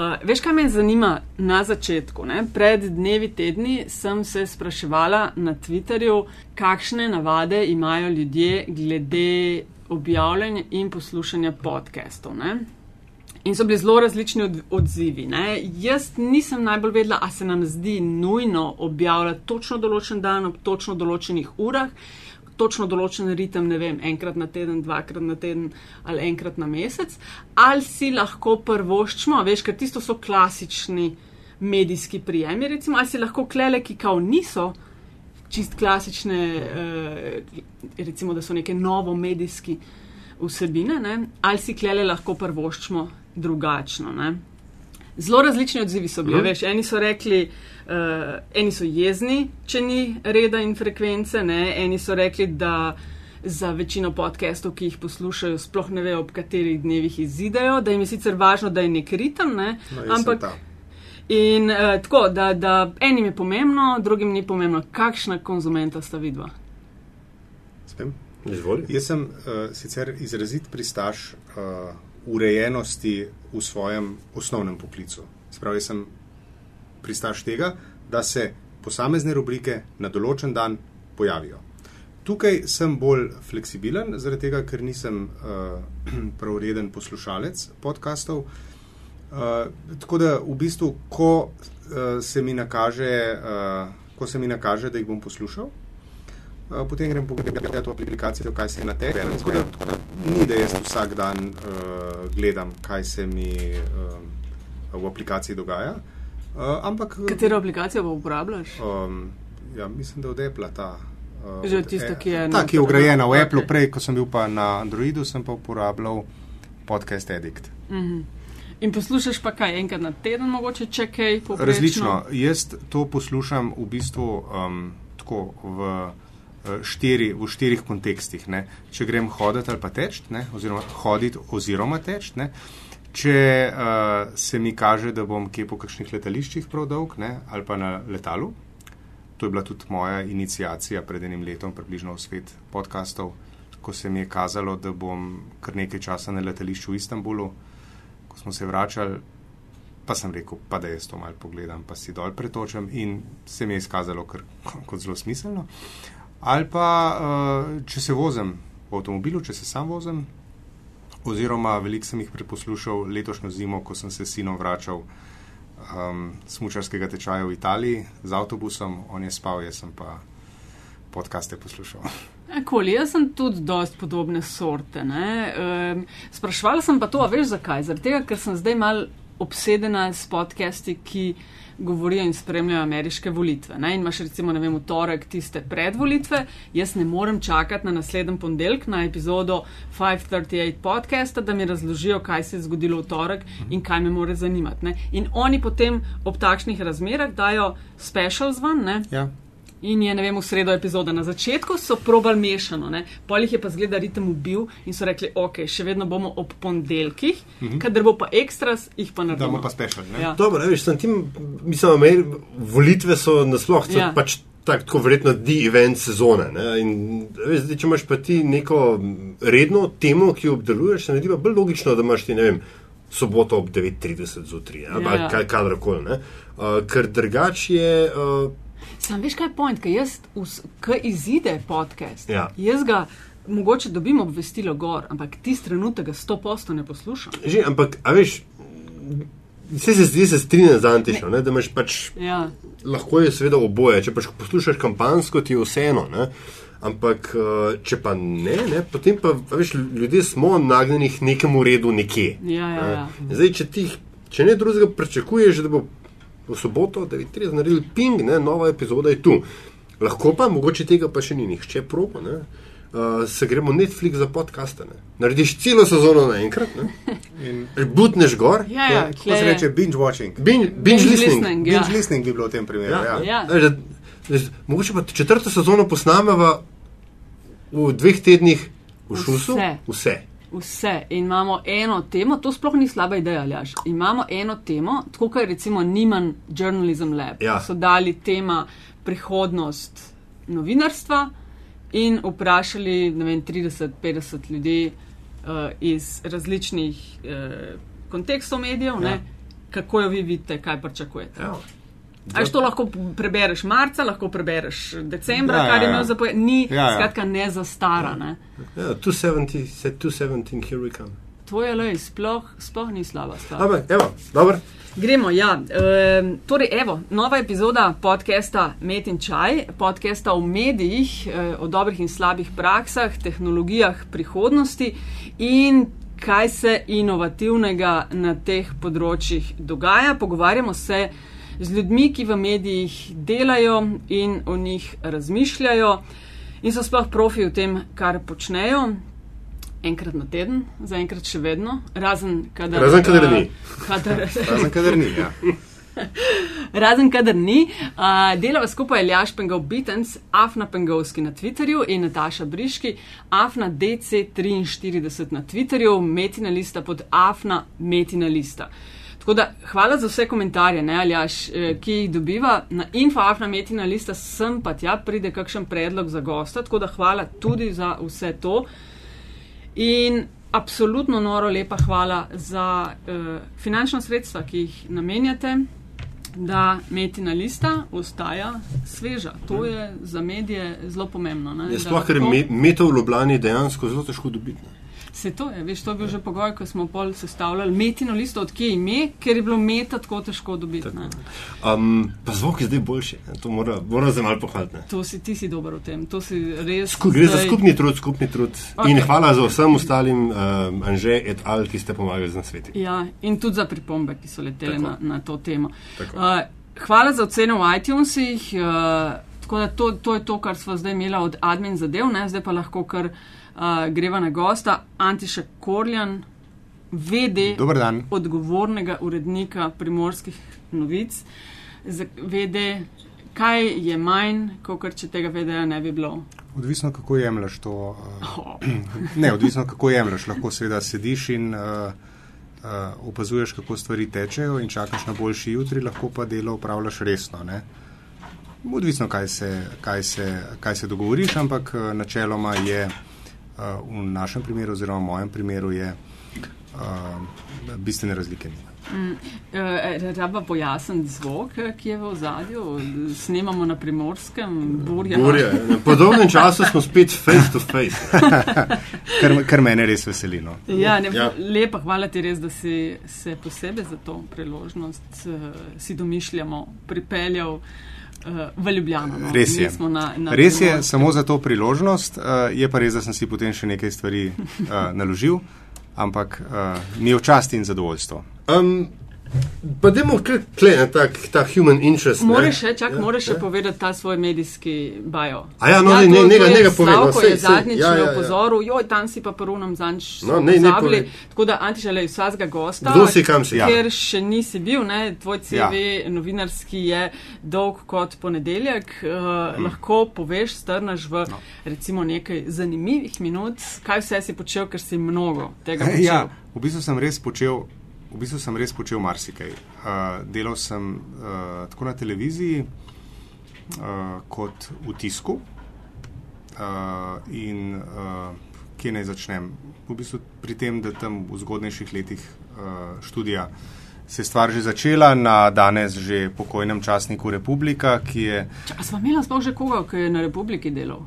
Uh, veš, kaj me zanima na začetku? Ne? Pred dnevi, tedni sem se spraševala na Twitterju, kakšne navade imajo ljudje glede objavljanja in poslušanja podkastov. In so bili zelo različni od, odzivi. Ne? Jaz nisem najbolj vedela, a se nam zdi nujno objavljati točno določen dan ob točno določenih urah, točno določen ritem, ne vem, enkrat na teden, dvakrat na teden ali enkrat na mesec, ali si lahko prvoščimo, veš, ker tisto so klasični medijski prijemi, recimo, ali si lahko klele, ki kao niso čist klasične, eh, recimo, da so neke novo medijski vsebine, ne? ali si klele lahko prvoščimo drugačno. Ne? Zelo različni odzivi so bili. Mm. Veš, eni so rekli, uh, eni so jezni, če ni reda in frekvence, ne? eni so rekli, da za večino podcastov, ki jih poslušajo, sploh ne vejo, ob katerih dnevih izidejo, da jim je sicer važno, da je nek ritem, ne? No, ampak. In uh, tako, da, da enim je pomembno, drugim ni pomembno, kakšna konzumenta sta vidva. Spem? Jaz sem uh, sicer izrazit pristaš. Uh, urejenosti v svojem osnovnem poklicu. Spravi, sem pristaš tega, da se posamezne rubrike na določen dan pojavijo. Tukaj sem bolj fleksibilen, zaradi tega, ker nisem uh, pravreden poslušalec podkastov. Uh, tako da v bistvu, ko, uh, se nakaže, uh, ko se mi nakaže, da jih bom poslušal, uh, potem grem pogledat v aplikacijo, kaj se je na terenu. Tako da, tako da ni, da jaz vsak dan uh, gledam, kaj se mi uh, v aplikaciji dogaja. Uh, ampak, Katero aplikacijo pa uporabljaš? Um, ja, mislim, da od Apple ta. Uh, Že tisto, ki je. Ta, ki je ugrajena v okay. Apple, prej, ko sem bil pa na Androidu, sem pa uporabljal podcast Edict. Mm -hmm. In poslušaš pa kaj enkrat na teden, mogoče če kaj poprečno? Različno. Jaz to poslušam v bistvu um, tako v. Eh, štiri, v štirih kontekstih. Ne. Če grem hoditi ali pa teč, oziroma hoditi oziroma teč, ne. Če uh, se mi kaže, da bom kje po kakšnih letališčih prav dolg ne, ali pa na letalu. To je bila tudi moja inicijacija pred enim letom, približno v svet podkastov, ko se mi je kazalo, da bom kar nekaj časa na letališču v Istanbulu. Ko smo se vračali, pa sem rekel, pa da jaz to malo pogledam, pa si dol pretočem in se mi je izkazalo kar, kot zelo smiselno. Ali pa uh, če se vozim v avtomobilu, če se sam vozim, oziroma veliko sem jih preposlušal letošnjo zimo, ko sem se s sinom vračal um, smučarskega tečaja v Italiji z avtobusom, on je spal, jaz sem pa podkaste poslušal. Koli, jaz sem tudi dost podobne sorte. Um, sprašvala sem pa to, a veš zakaj? Zaradi tega, ker sem zdaj mal obsedena s podcasti, ki govorijo in spremljajo ameriške volitve. Ne? In imaš recimo, ne vem, v torek tiste predvolitve, jaz ne morem čakati na naslednji ponedeljek na epizodo 538 podcasta, da mi razložijo, kaj se je zgodilo v torek in kaj me more zanimati. Ne? In oni potem ob takšnih razmerah dajo special zvan. Ja. In je, ne vem, v sredo epizoda. Na začetku so probal mešano, pol jih je pa zgleda ritem ubil in so rekli, ok, še vedno bomo ob ponedeljkih, mm -hmm. kadar bo pa ekstras, jih pa naredimo. Da bomo pa special. Ja. Dobro, veš, sem tim, mislim, imeli, volitve so nasploh, ja. pač tak, tako verjetno di event sezone. In, veš, zdaj, če imaš pa ti neko redno temo, ki jo obdeluješ, se mi zdi pa bolj logično, da imaš ti, ne vem, soboto ob 9.30 zjutraj, ja, ja. kaj kadarkoli. Uh, ker drugače je. Uh, Sam veš, kaj je point, ker jaz, ki izide podcast, ja. jaz ga mogoče dobim obvestilo gor, ampak ti trenutek ga sto posto ne poslušam. Že, ampak, a veš, vse se zdi, se strinja z Antišo, da imaš pač. Ja. Lahko je seveda oboje, če pač poslušaš kampansko, ti je vseeno. Ne? Ampak, eh, če pa ne, ne potem pa, veš, ljudje smo nagnjeni k nekemu redu nekje. Ja, ja, ja. Zdaj, če, ti, če ne drugega pričakuješ, da bo v soboto, da bi ti naredili ping, ne, nova epizoda je tu. Lahko pa, mogoče tega pa še ni nihče propo. Ne. Uh, se gremo Netflix za podcaste. Ne. Narediš celo sezono naenkrat, butneš gor. Ja, ja, Kako se reče, binge watching. Binge, binge, binge listening. listening, ja. binge listening bi bilo v tem primeru. Ja. Ja. Ja. Da, da, mogoče pa četrto sezono posnameva v dveh tednih v šusu. Vse. Vse. Vse. In imamo eno temo, to sploh ni slaba ideja, Aljaš. Imamo eno temo, tako kot je recimo Niman Journalism Lab. Ja. So dali tema prihodnost novinarstva in vprašali vem, 30-50 ljudi uh, iz različnih uh, kontekstov medijev. Ja. kako jo vi vidite, kaj pričakujete. Ja. Až to lahko prebereš marca, lahko prebereš decembra, Ja, ja, kar je ja. imel zapovedati. Ni, Ja, ja. skratka, ne zastara. Ne. Ja, 270, said 217, here we come. To je le, sploh, sploh ni slaba stvar. Ampak, evo, dobro. Gremo, ja. E, torej, evo, nova epizoda podcasta Met in Čaj, podcasta o medijih, e, o dobrih in slabih praksah, tehnologijah prihodnosti in kaj se inovativnega na teh področjih dogaja. Pogovarjamo se z ljudmi, ki v medijih delajo in o njih razmišljajo in so sploh profi v tem, kar počnejo. Enkrat na teden, zaenkrat še vedno, razen kadar, Razen kadar ni. Kadar, Razen kadar ni. Ja. Razen kadar ni, uh, delava skupaj Ljaš Pengov Bitens, Afna Pengovski na Twitterju in Nataša Briški, Afna DC43 na Twitterju, Metina lista pod Afna Metina lista. Tako da hvala za vse komentarje, ne, Aljaš, eh, ki jih dobiva na infoafna metina lista, sem pa tja pride kakšen predlog za gosta, tako da hvala tudi za vse to. In absolutno noro lepa hvala za uh, finančna sredstva, ki jih namenjate, da metina lista ostaja sveža. To je za medije zelo pomembno. Ne, Je da sploh, ker je lahko- me- meto v Ljubljani dejansko zelo težko dobiti. ne. Se to je, veš, to je bil že pogoj, ko smo pol sestavljali metino listo, odkje ime, ker je bilo meta tako težko dobiti. ne. Um, pa zvok je zdaj boljši, to mora, mora se malo pohvaliti. To si ti si dober v tem, to si res. Sku, gre za zdaj- skupni trud, skupni trud. Okej. In hvala za vsem ostalim, um, Anže et al, ki ste pomagali z nasveti. Ja, in tudi za pripombe, ki so letele Tako. na, na to temo. Tako. Uh, hvala za ocene v iTunesih. Uh, tako da to, to je to, kar smo zdaj imeli od admin zadev, ne? zdaj pa lahko kar uh, greva na gosta. Antiša Korjan, dan. odgovornega urednika primorskih novic, vede, kaj je manj, kot če tega vedeja ne bi bilo. Odvisno, kako jemliš to. Uh, Oh. ne, odvisno, kako jemliš. Lahko seveda sediš in uh, uh, opazuješ, kako stvari tečejo in čakaš na boljši jutri, lahko pa delo upravljaš resno. Ne? Odvisno, kaj se, kaj, se, kaj se dogovoriš, ampak uh, načeloma je uh, v našem primeru, oziroma v mojem primeru, je uh, bistvene razlike. Ni. Mm, eh, Raba pojasniti zvok, eh, ki je v ozadju. Snemamo na primorskem, burja. Burja. Po dolgem času smo spet face to face. Kar, kar mene res veseli. No. Ja, ne, Ja. Lepa, hvala ti res, da si se posebej za to priložnost uh, si domišljamo, pripeljal uh, v Ljubljano. No. Res je. Mi smo Na, na Res je, samo za to priložnost. Uh, je pa res, da sem si potem še nekaj stvari uh, naložil, ampak uh, mi je v čast in zadovoljstvo. Um, pa dajmo kar tle na tak, ta human interest. ne. Moraš še, čak, Ja, moraš še ja. povedati ta svoj medijski bio. A ja, no, ne, to- ne, to njega- je njega povej, no, Slavko sej, je zadnjič ja, ja, ja, ja, ja. opozoril, joj, tam si pa perunom zadnjič No, ne, ne povej. Tako da, Antišale, vsakega gosta, Kdo si, kam si? Ja. ker še nisi bil, ne, tvoj CV Ja. novinarski je dolg kot ponedeljek, uh, Mhm. lahko poveš, strnaš v no. recimo nekaj zanimivih minut, kaj vse si počel, ker si mnogo tega počel. Ja, v bistvu sem res počel. V bistvu sem res počel marsikaj. Uh, delal sem uh, tako na televiziji, uh, kot v tisku. Uh, in uh, kje naj začnem? V bistvu pri tem, da tam v zgodnejših letih uh, študija se je stvar že začela na danes že pokojnem časniku Republika, ki je. A smo imeli sploh že koga, ki je na Republiki delal?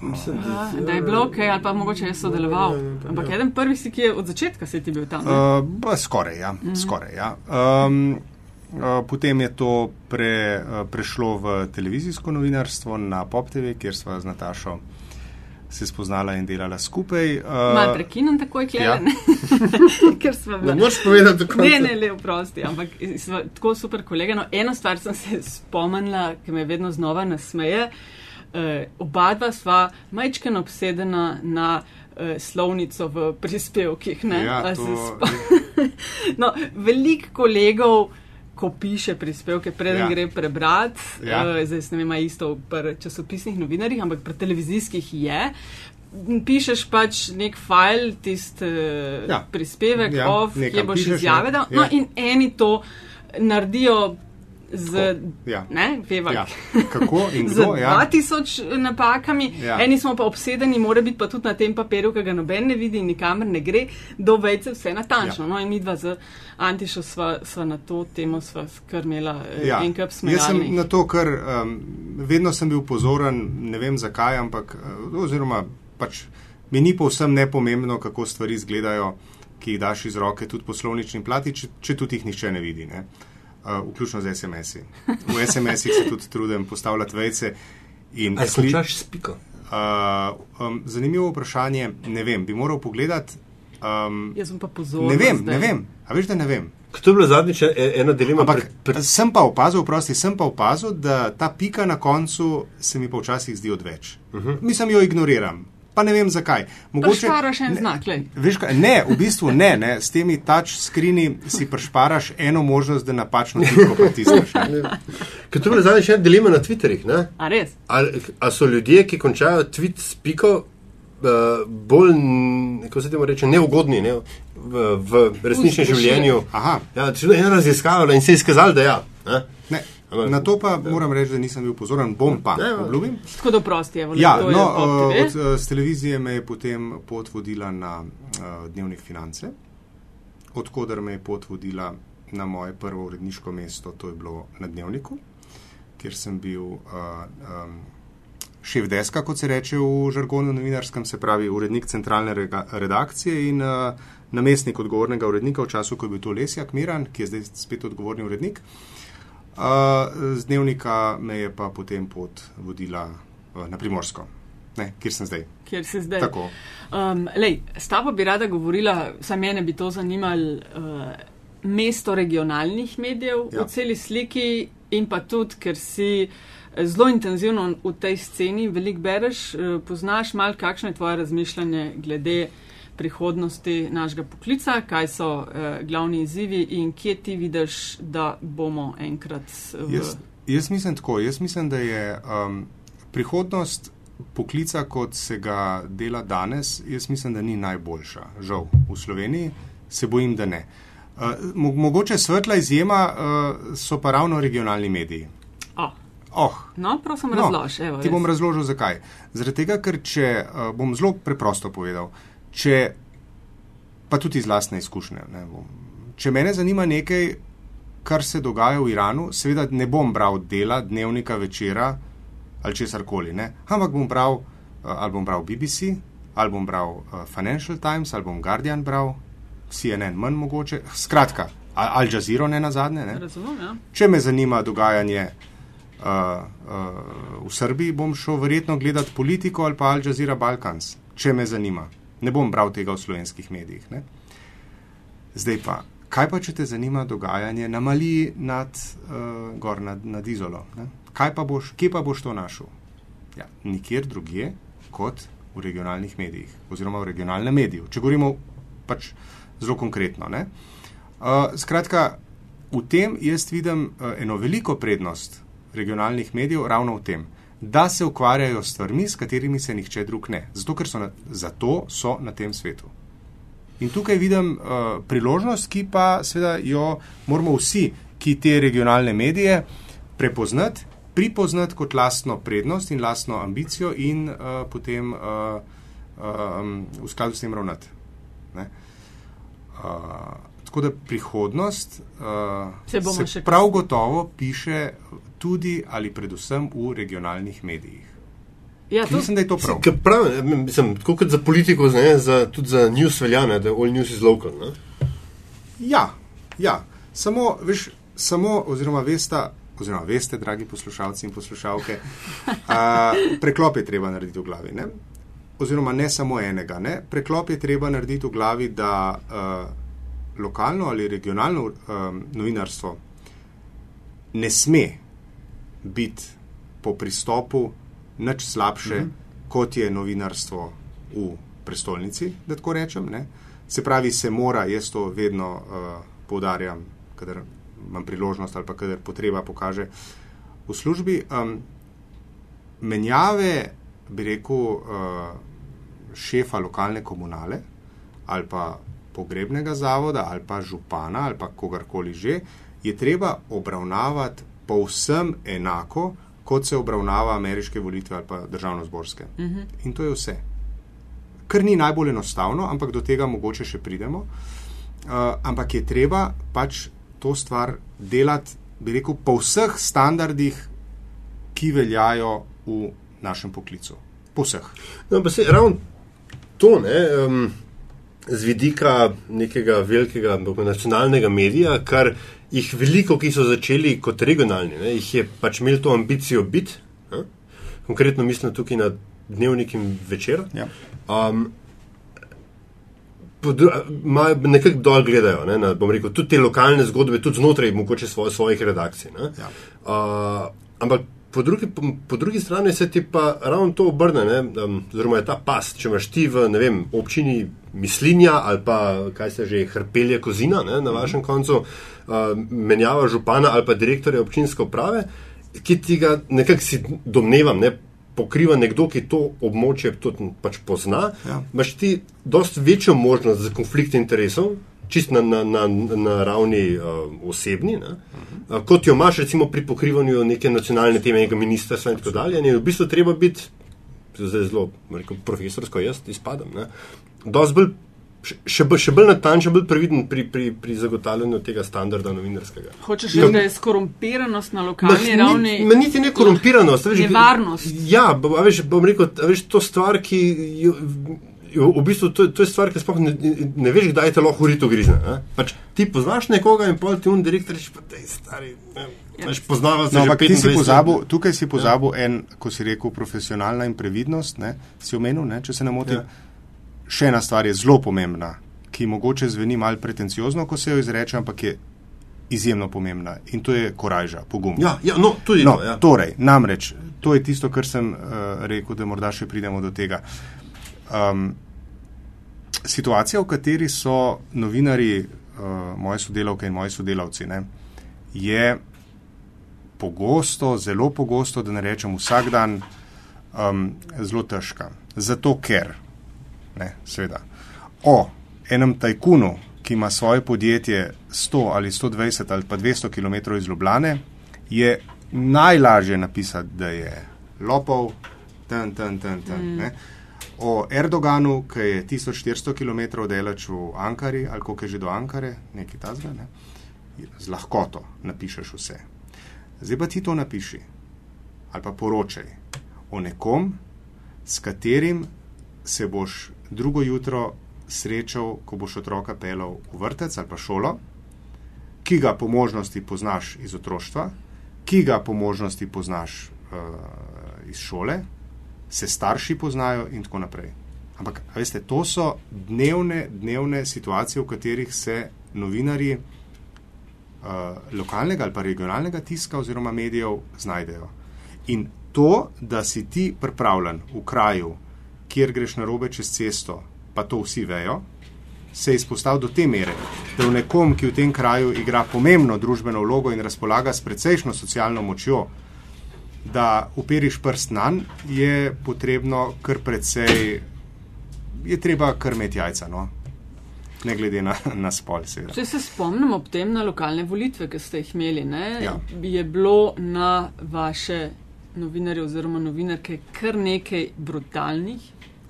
Mislim, A, Da je bilo kaj, ali pa mogoče je sodeloval. Ampak eden prvi si, ki je od začetka se ti bil tam. ne? Uh, skoraj, ja. Mm skoraj, ja. Um, uh, potem je to pre, uh, prešlo v televizijsko novinarstvo na Pop TV, kjer sva z Natašo se spoznala in delala skupaj. Uh, Mal prekinem takoj, ja. kleden. Ker smo Ne bili. moreš povedati konca. Ne, ne, le vprosti, ampak sva tako super kolega. No, eno stvar sem se spomnila, ki me vedno znova nasmeje. Uh, oba dva sva majčken obsedena na uh, slovnico v prispevkih. Ne? Ja, to, no, veliko kolegov, ko piše prispevke, preden Ja. gre prebrati, Ja. uh, zdaj ne vem, isto pri časopisnih novinarjih, ampak pri televizijskih je. Pišeš pač nek file, tisti uh, Ja. prispevek, Ja, off, kje boš izjave ja. dal. No, Ja. in eni to naredijo z, Ja. ne, veva, Ja. Kako in z kdo? Ja. 2000 napakami, Ja. eni smo pa obsedeni, mora biti pa tudi na tem papirju, ki ga noben ne vidi, nikamor ne gre, do vejce vse natančno. Ja. No, in mi dva z Antišo sva, sva na to temo sva kar imela eh, Ja. en kup Jaz sem na to, ker um, vedno sem bil pozoren, ne vem zakaj, ampak uh, oziroma pač mi ni povsem nepomembno, kako stvari izgledajo, ki jih daš iz roke tudi poslovnični plati, če, če tudi jih nihče ne vidi. Ne? Uh, vključno z SMS-i. V SMS-ih se tudi trudim postavljati vejce. in Ali sli- končaš s piko? Uh, um, zanimivo vprašanje, ne vem, bi moral pogledati. Um, Jaz sem pa pozorna. ne vem, zdaj. ne vem, a veš, da ne vem. To je bila zadnjič e- ena dilema. Ampak pred- pred- sem pa opazil, prosti, sem pa opazil, da ta pika na koncu se mi pa včasih zdi odveč. Uh -huh. Mislim, jo ignoriram. Pa ne vem zakaj. Prešparaš en ne, znak, lej. Veš, kaj, ne, v bistvu ne, ne. S temi touch screeni si prešparaš eno možnost, da napačno tipko pritisneš. ne. Ker to je zadnjič ena dilema na Twitterih. Ne? A res? Ali a so ljudje, ki končajo tweet s piko, uh, bolj, kako se temu reče, neugodni ne? v, v resničnem življenju? Aha. Ja, ena raziskava in se je izkazalo, da ja. Ne? Ne, na to pa moram reči, da nisem bil pozoren, bom pa, Ne, ne. obljubim. Tako da prosti je, Ja, to je no, Pop uh, TV. od, uh, z televizije me je potem pot vodila na uh, dnevnik finance, odkudar me je pot vodila na moje prvo uredniško mesto, to je bilo na dnevniku, kjer sem bil uh, um, šef deska, kot se reče v žargonu novinarskem, se pravi urednik centralne rega, redakcije in uh, namestnik odgovornega urednika v času, ko je bil to Lesjak Miran, ki je zdaj spet odgovorni urednik. Uh, z dnevnika me je pa potem pot vodila uh, na Primorsko, ne, kjer sem zdaj. Kjer si zdaj. Tako. Um, lej, s tabo bi rada govorila, saj mene bi to zanimalo, uh, mesto regionalnih medijev ja. V celi sliki in pa tudi, ker si eh, zelo intenzivno v tej sceni, veliko bereš, uh, poznaš mal, kakšno je tvoje razmišljanje glede prihodnosti našega poklica, kaj so uh, glavni izzivi in kje ti vidiš, da bomo enkrat v. Jaz, jaz mislim tako, jaz mislim, da je um, prihodnost poklica, kot se ga dela danes, jaz mislim, da ni najboljša. Žal, v Sloveniji se bojim, da ne. Uh, mo mogoče svetla izjema uh, so pa ravno regionalni mediji. Oh. Oh, No, prosim, No, razloži. evo, Ti bom res. razložil, zakaj. Zaradi tega, ker če uh, bom zelo preprosto povedal, če pa tudi iz lastne izkušnje, ne, bom, če mene zanima nekaj, kar se dogaja v Iranu, seveda ne bom bral dela, dnevnika, večera ali česar koli, ampak bom bral, uh, ali bom bral BBC, ali bom bral uh, Financial Times, ali bom Guardian bral, CNN manj mogoče, skratka, Al Jazeera ne na zadnje. Ne. Razumem, ja. Če me zanima dogajanje uh, uh, v Srbiji, bom šel verjetno gledati politiko ali pa Al Jazeera Balkans, če me zanima. Ne bom bral tega v slovenskih medijih. Ne? Zdaj pa, kaj pa, če te zanima dogajanje na Maliji nad, uh, gor nad, nad Izolo? Ne? Kaj pa boš, kje pa boš to našel? Ja, nikjer drugje kot v regionalnih medijih oziroma v regionalnem mediju. Če govorimo pač zelo konkretno. Ne? Uh, skratka, v tem jaz vidim uh, eno veliko prednost regionalnih medijev ravno v tem, da se ukvarjajo s stvarmi, s katerimi se nihče drug ne. Zato, ker so na, zato so na tem svetu. In tukaj vidim uh, priložnost, ki pa seveda jo moramo vsi, ki te regionalne medije prepoznati, pripoznati kot lastno prednost in lastno ambicijo in uh, potem uh, um, v skladu s tem ravnati. Ne? Uh, tako da prihodnost uh, Se se prav gotovo piše tudi ali predvsem v regionalnih medijih. Ja, to, Mislim, da je to prav. Ker prav, mislim, tako kot za politiko, ne, za, tudi za news veljane, da all news is local. Ne? Ja, ja. Samo, veš, samo, oziroma veste, oziroma veste, dragi poslušalci in poslušalke, a, preklop je treba narediti v glavi. Ne? Oziroma, ne samo enega. Ne? Preklop je treba narediti v glavi, da a, lokalno ali regionalno a, novinarstvo ne sme biti po pristopu nič slabše, mm -hmm. kot je novinarstvo v prestolnici, da tako rečem. Ne? Se pravi, se mora, jaz to vedno uh, poudarjam, kadar imam priložnost ali pa kadar potreba pokaže v službi. Um, menjave, bi rekel, uh, šefa lokalne komunale ali pa pogrebnega zavoda ali pa župana ali pa kogarkoli že, je treba obravnavati povsem enako, kot se obravnava ameriške volitve ali pa državno-zborske. Uh -huh. In to je vse. Kar ni najbolj enostavno, ampak do tega mogoče še pridemo. Uh, ampak je treba pač to stvar delati, bi rekel, po vseh standardih, ki veljajo v našem poklicu. Po vseh. No, pa se ravno to, ne, um, z vidika nekega velikega nacionalnega medija, kar jih veliko, ki so začeli kot regionalni, ne, jih je pač imel to ambicijo biti, ne? konkretno mislim tukaj na dnevnik in večer. Ja. Um, Nekako dol gledajo, ne, na, rekel, tudi te lokalne zgodbe, tudi znotraj mogoče svoj, svojih redakcij. Ja. Uh, ampak po drugi, po, po drugi strani se ti pa ravno to obrne, oziroma um, je ta pas, če imaš ti v vem, občini mislinja ali pa kaj se že hrpelje kozina ne, na vašem koncu, uh, menjava župana ali pa direktorja občinske uprave, ki ti ga nekako si domnevam. Ne, Pokriva nekdo, ki to območje tudi pač pozna, ja. imaš ti precej večjo možnost za konflikt interesov, čist na, na, na, na ravni uh, osebni, uh, kot jo imaš recimo pri pokrivanju neke nacionalne teme, nekega ministrstva in tako dalje. In v bistvu treba biti, zdaj zelo rekel, profesorsko, jaz izpadam. Bolj, še, še bolj natančen, bolj previden pri, pri, pri zagotavljanju tega standarda novinarskega. Hočeš reči, da je skorumpiranost na lokalni ma, ravni? Ma, niti ne korumpiranost. Nevarnost. Ja, veš, bom rekel, veš, to stvar, ki. Jo, v bistvu to, to je stvar, ki sploh ne, ne veš, kdaj te lahko urito grizne. Pač, ti poznaš nekoga in pol ti un direktor reče, pa te stari. Pač poznava se no, že si pozabil, tukaj si pozabil ja. en, ko si rekel, profesionalna in previdnost, ne, si omenil, ne, če se ne motim. Ja. Še ena stvar je zelo pomembna, ki mogoče zveni mal pretenciozno, ko se jo izreče, ampak je izjemno pomembna in to je korajža, pogum. Ja, ja, no, tudi no, to. Ja. Torej, namreč, to je tisto, kar sem uh, rekel, da morda še pridemo do tega. Um, situacija, v kateri so novinari, uh, moje sodelavke in moji sodelavci, ne, je pogosto, zelo pogosto, da ne rečem vsak dan, um, zelo težka. Zato ker, ne, seveda, o enem tajkunu, ki ima svoje podjetje 100 ali 120 ali pa 200 km iz Ljubljane, je najlažje napisati, da je lopov, ten, ten, ten, ten. Mm o Erdoganu, ki je 1400 km delač v Ankari, ali koliko je že do Ankare, nekaj tazga, ne? z lahkoto napišeš vse. Zdaj pa ti to napiši ali pa poročaj o nekom, s katerim se boš drugo jutro srečal, ko boš otroka pelal v vrtec ali pa šolo, ki ga po možnosti poznaš iz otroštva, ki ga po možnosti poznaš uh, iz šole, se starši poznajo in tako naprej. Ampak, veste, to so dnevne, dnevne situacije, v katerih se novinari uh, lokalnega ali pa regionalnega tiska oziroma medijev znajdejo. In to, da si ti pripravljen v kraju, kjer greš na robe čez cesto, pa to vsi vejo, se je izpostavil do te mere, da v nekom, ki v tem kraju igra pomembno družbeno vlogo in razpolaga s precejšno socialno močjo, da uperiš prst na njega, je potrebno kar precej, je treba krmeti jajca. No? Ne glede na, na spol. Seveda. Če se spomnim ob tem na lokalne volitve, ki ste jih imeli, ja. je bilo na vaše novinarje oziroma novinarke kar nekaj brutalnih.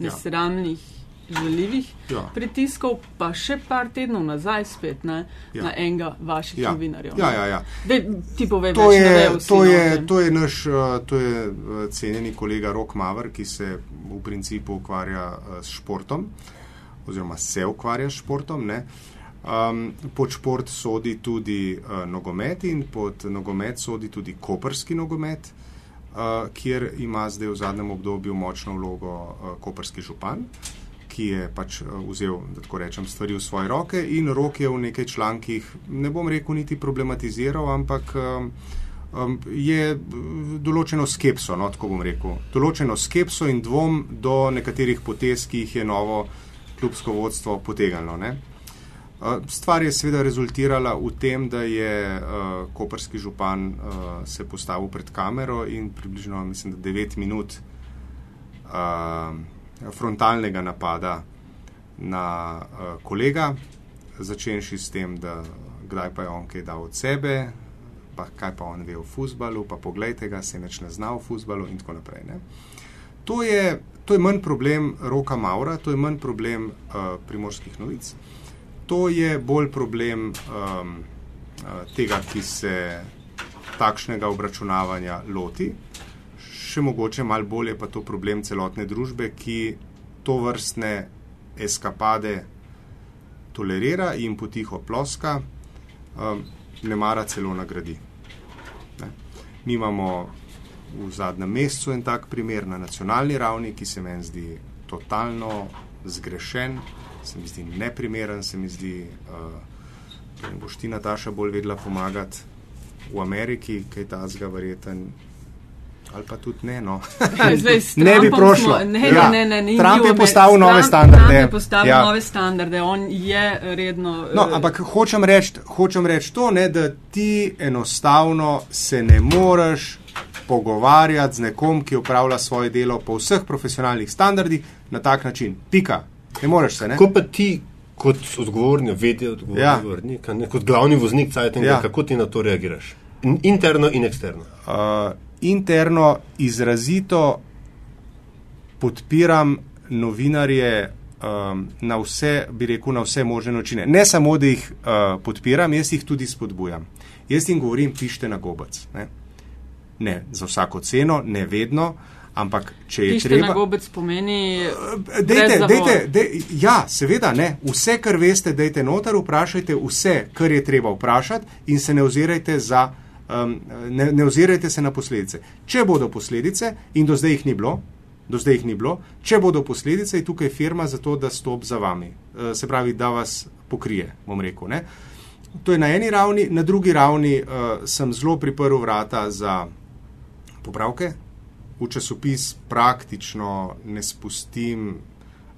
Nesramnih. Ja žaljivih ja. pritiskov, pa še par tednov nazaj spet ne, ja. na enega vaših ja. novinarjev. Ja, ja, ja. Dej, ti povej, to, je, to, je, to je naš uh, to je, uh, cenjeni kolega Rok Maver, ki se v principu ukvarja uh, s športom, oziroma se ukvarja s športom. Ne. Um, pod šport sodi tudi uh, nogomet in pod nogomet sodi tudi koperski nogomet, uh, kjer ima zdaj v zadnjem obdobju močno vlogo uh, koperski župan. Ki je pač eh, vzel, da tako rečem, stvari v svoje roke in rok je v nekaj člankih, ne bom rekel, niti problematiziral, ampak je eh, določeno skepso, no, tako bom rekel, določeno skepso in dvom do nekaterih potez, ki jih je novo klubsko vodstvo potegnilo. Stvar je seveda rezultirala v tem, da je uh, koperski župan uh, se postavil pred kamero in približno, mislim, da 9 minut uh, frontalnega napada na uh, kolega, začenši s tem, da kdaj pa je on kaj dal od sebe, pa kaj pa on ve o futbalu, pa pogledajte ga, se neč ne zna o futbalu in tako naprej. Ne. To je, to je manj problem roka Maura, to je manj problem uh, primorskih novic. To je bolj problem um, uh, tega, ki se takšnega obračunavanja loti. Še mogoče malo bolje pa to problem celotne družbe, ki to vrstne eskapade tolerira in potiho ploska, um, ne mara celo nagradi. Ne. Mi imamo v zadnjem mesecu en tak primer na nacionalni ravni, ki se meni zdi totalno zgrešen, se mi zdi neprimeren, se mi zdi, da uh, boš ti Nataša bolj vedela pomagati v Ameriki, kaj ta zga verjeten ali pa tudi ne. No. Zdaj, ne bi prošlo. Smo, ne, ja. ne, ne, ne, Trump je postavil Trump, nove standarde. Trump je postavil ja. nove standarde, on je redno. No, uh, ampak hočem reči reč to, ne, da ti enostavno se ne moreš pogovarjati z nekom, ki upravlja svoje delo po vseh profesionalnih standardih na tak način. Pika. Ne moreš se. Ne? Ko pa ti. Kot odgovorni, vedi, odgovorni, ja. vrnik, kot glavni voznik, cajtenga, ja. kako ti na to reagiraš? Interno in eksterno. Uh, interno izrazito podpiram novinarje um, na vse, bi rekel, na vse možne načine. Ne samo, da jih uh, podpiram, jaz jih tudi spodbujam. Jaz jim govorim, pišite na gobec. Ne, ne za vsako ceno, ne vedno. Ampak, če je Pište treba. Na gobec pomeni. Uh, dejte, dejte, dej, ja, seveda, ne. Vse, kar veste, dejte noter, vprašajte vse, kar je treba vprašati, in se ne ozirajte za um, ne, ne ozirajte se na posledice. Če bodo posledice, in do zdaj jih ni bilo, do zdaj jih ni bilo, če bodo posledice, je tukaj firma za to, da stop za vami. Uh, se pravi, da vas pokrije, bom rekel. Ne? To je na eni ravni, na drugi ravni uh, sem zelo priprl vrata za popravke. V časopis praktično ne spustim,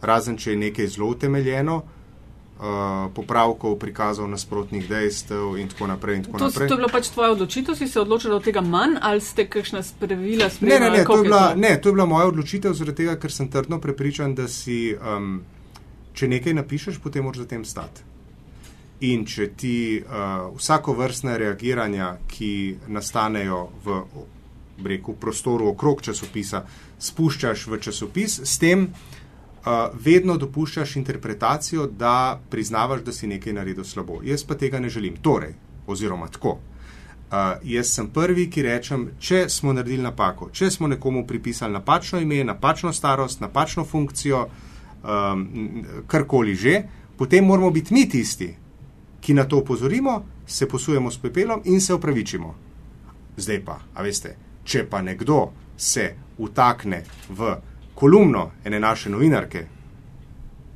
razen če je nekaj zelo utemeljeno. Uh, popravkov, prikazov nasprotnih dejstev in tako naprej. In tako to, naprej. to je bila pač tvoja odločitev, si se odločila od tega manj ali ste kakšna spravila sprejela? Ne, ne, ne, to je, bila, to? ne, to je bila moja odločitev zaradi tega, ker sem trdno prepričan, da si, um, če nekaj napišeš, potem moraš za tem stati. In če ti uh, vsako vrstne reagiranja, ki nastanejo v breku prostoru okrog časopisa, spuščaš v časopis, s tem uh, vedno dopuščaš interpretacijo, da priznavaš, da si nekaj naredil slabo. Jaz pa tega ne želim. Torej, oziroma tako. Uh, jaz sem prvi, ki rečem, če smo naredili napako, če smo nekomu pripisali napačno ime, napačno starost, napačno funkcijo, um, karkoli že, potem moramo biti mi tisti, ki na to upozorimo, se posujemo s pepelom in se opravičimo. Zdaj pa, a veste, če pa nekdo se utakne v kolumno ene naše novinarke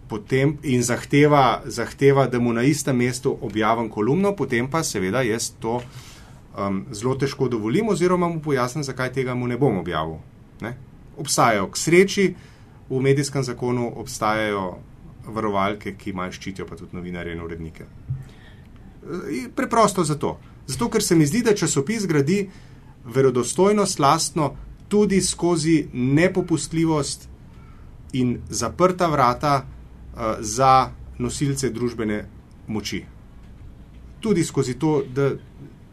potem, in zahteva, zahteva, da mu na istem mestu objavim kolumno, potem pa seveda jaz to um, zelo težko dovolim oziroma mu pojasnim, zakaj tega mu ne bom objavil. Ne? Obstajajo k sreči, v medijskem zakonu obstajajo varovalke, ki imajo ščitijo pa tudi novinarje in urednike. Preprosto zato. Zato, ker se mi zdi, da časopis gradi verodostojnost lastno tudi skozi nepopustljivost in zaprta vrata uh, za nosilce družbene moči. Tudi skozi to, da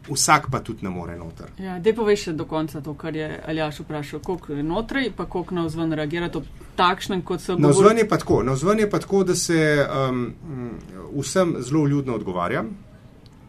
vsak pa tudi ne more noter. Ja, Dej povej še do konca to, kar je Aljaš vprašal, koliko je notri, pa koliko na vzven reagira to takšnem, kot se na vzven je pa tako. Na vzven je pa tako, da se um, vsem zelo ljudno odgovarjam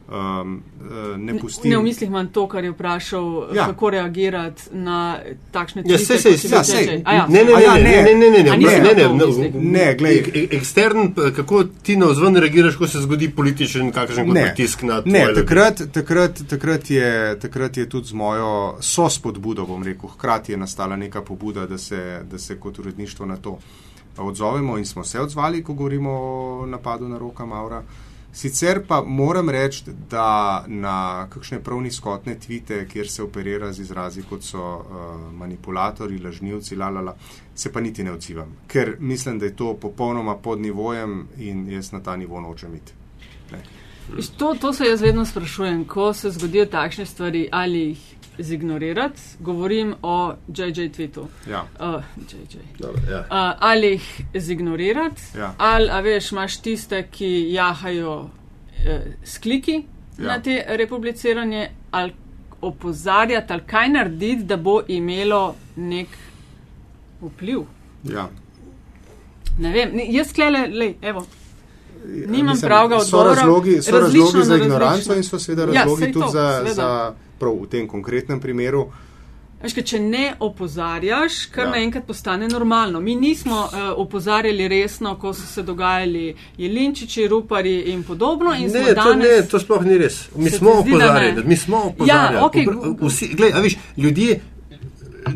um, uh, ne pusti. Ne v mislih manj to, kar je vprašal, ja. kako reagirati na takšne ja, tvite. Se, se, ja, se, ja. Ne, ne, ne, ne, ne, ne, ne, ne, ne, ne, ne, gledaj. Ekstern, kako ti na vzven reagiraš, ko se zgodi političen kakšen pritisk na to? Ne, takrat, takrat, takrat, je, takrat je tudi z mojo sospodbudo, bom rekel, hkrati je nastala neka pobuda, da se, da se kot uredništvo na to odzovemo in smo se odzvali, ko govorimo o napadu na roka Maura. Sicer pa moram reči, da na kakšne pravni skotne tvite, kjer se operira z izrazi kot so uh, manipulatori, lažnivci, lalala, se pa niti ne odzivam, ker mislim, da je to popolnoma pod nivojem in jaz na ta nivo nočem iti. To, to se jaz vedno sprašujem, ko se zgodijo takšne stvari, ali jih zignorirati, govorim o JJ Twitu. Ja. Uh, JJ. Dobre, ja. uh, ali jih zignorirati, ja. ali veš, imaš tiste, ki jahajo uh, s kliki ja. na te republiciranje, ali opozarjati ali kaj narediti, da bo imelo nek vpliv. Ja. Ne vem, jaz klele, lej, evo. Nimam Mislim, pravega So odgovora. razlogi, so razlogi za ignoranco različno. in so seveda Ja, razlogi saj tudi to, za, seveda. za prav v tem konkretnem primeru. Veš, kaj, če ne opozarjaš, kar Ja. ja. naenkrat postane normalno. Mi nismo uh, opozarjali resno, ko so se dogajali jelinčiči, rupari in podobno. In Ne, to, danes... ne, to sploh ni res. Mi smo opozarjali. Mi smo opozarjali. Ja, okej, Opr- gu- Vsi, gled, a veš, ljudje,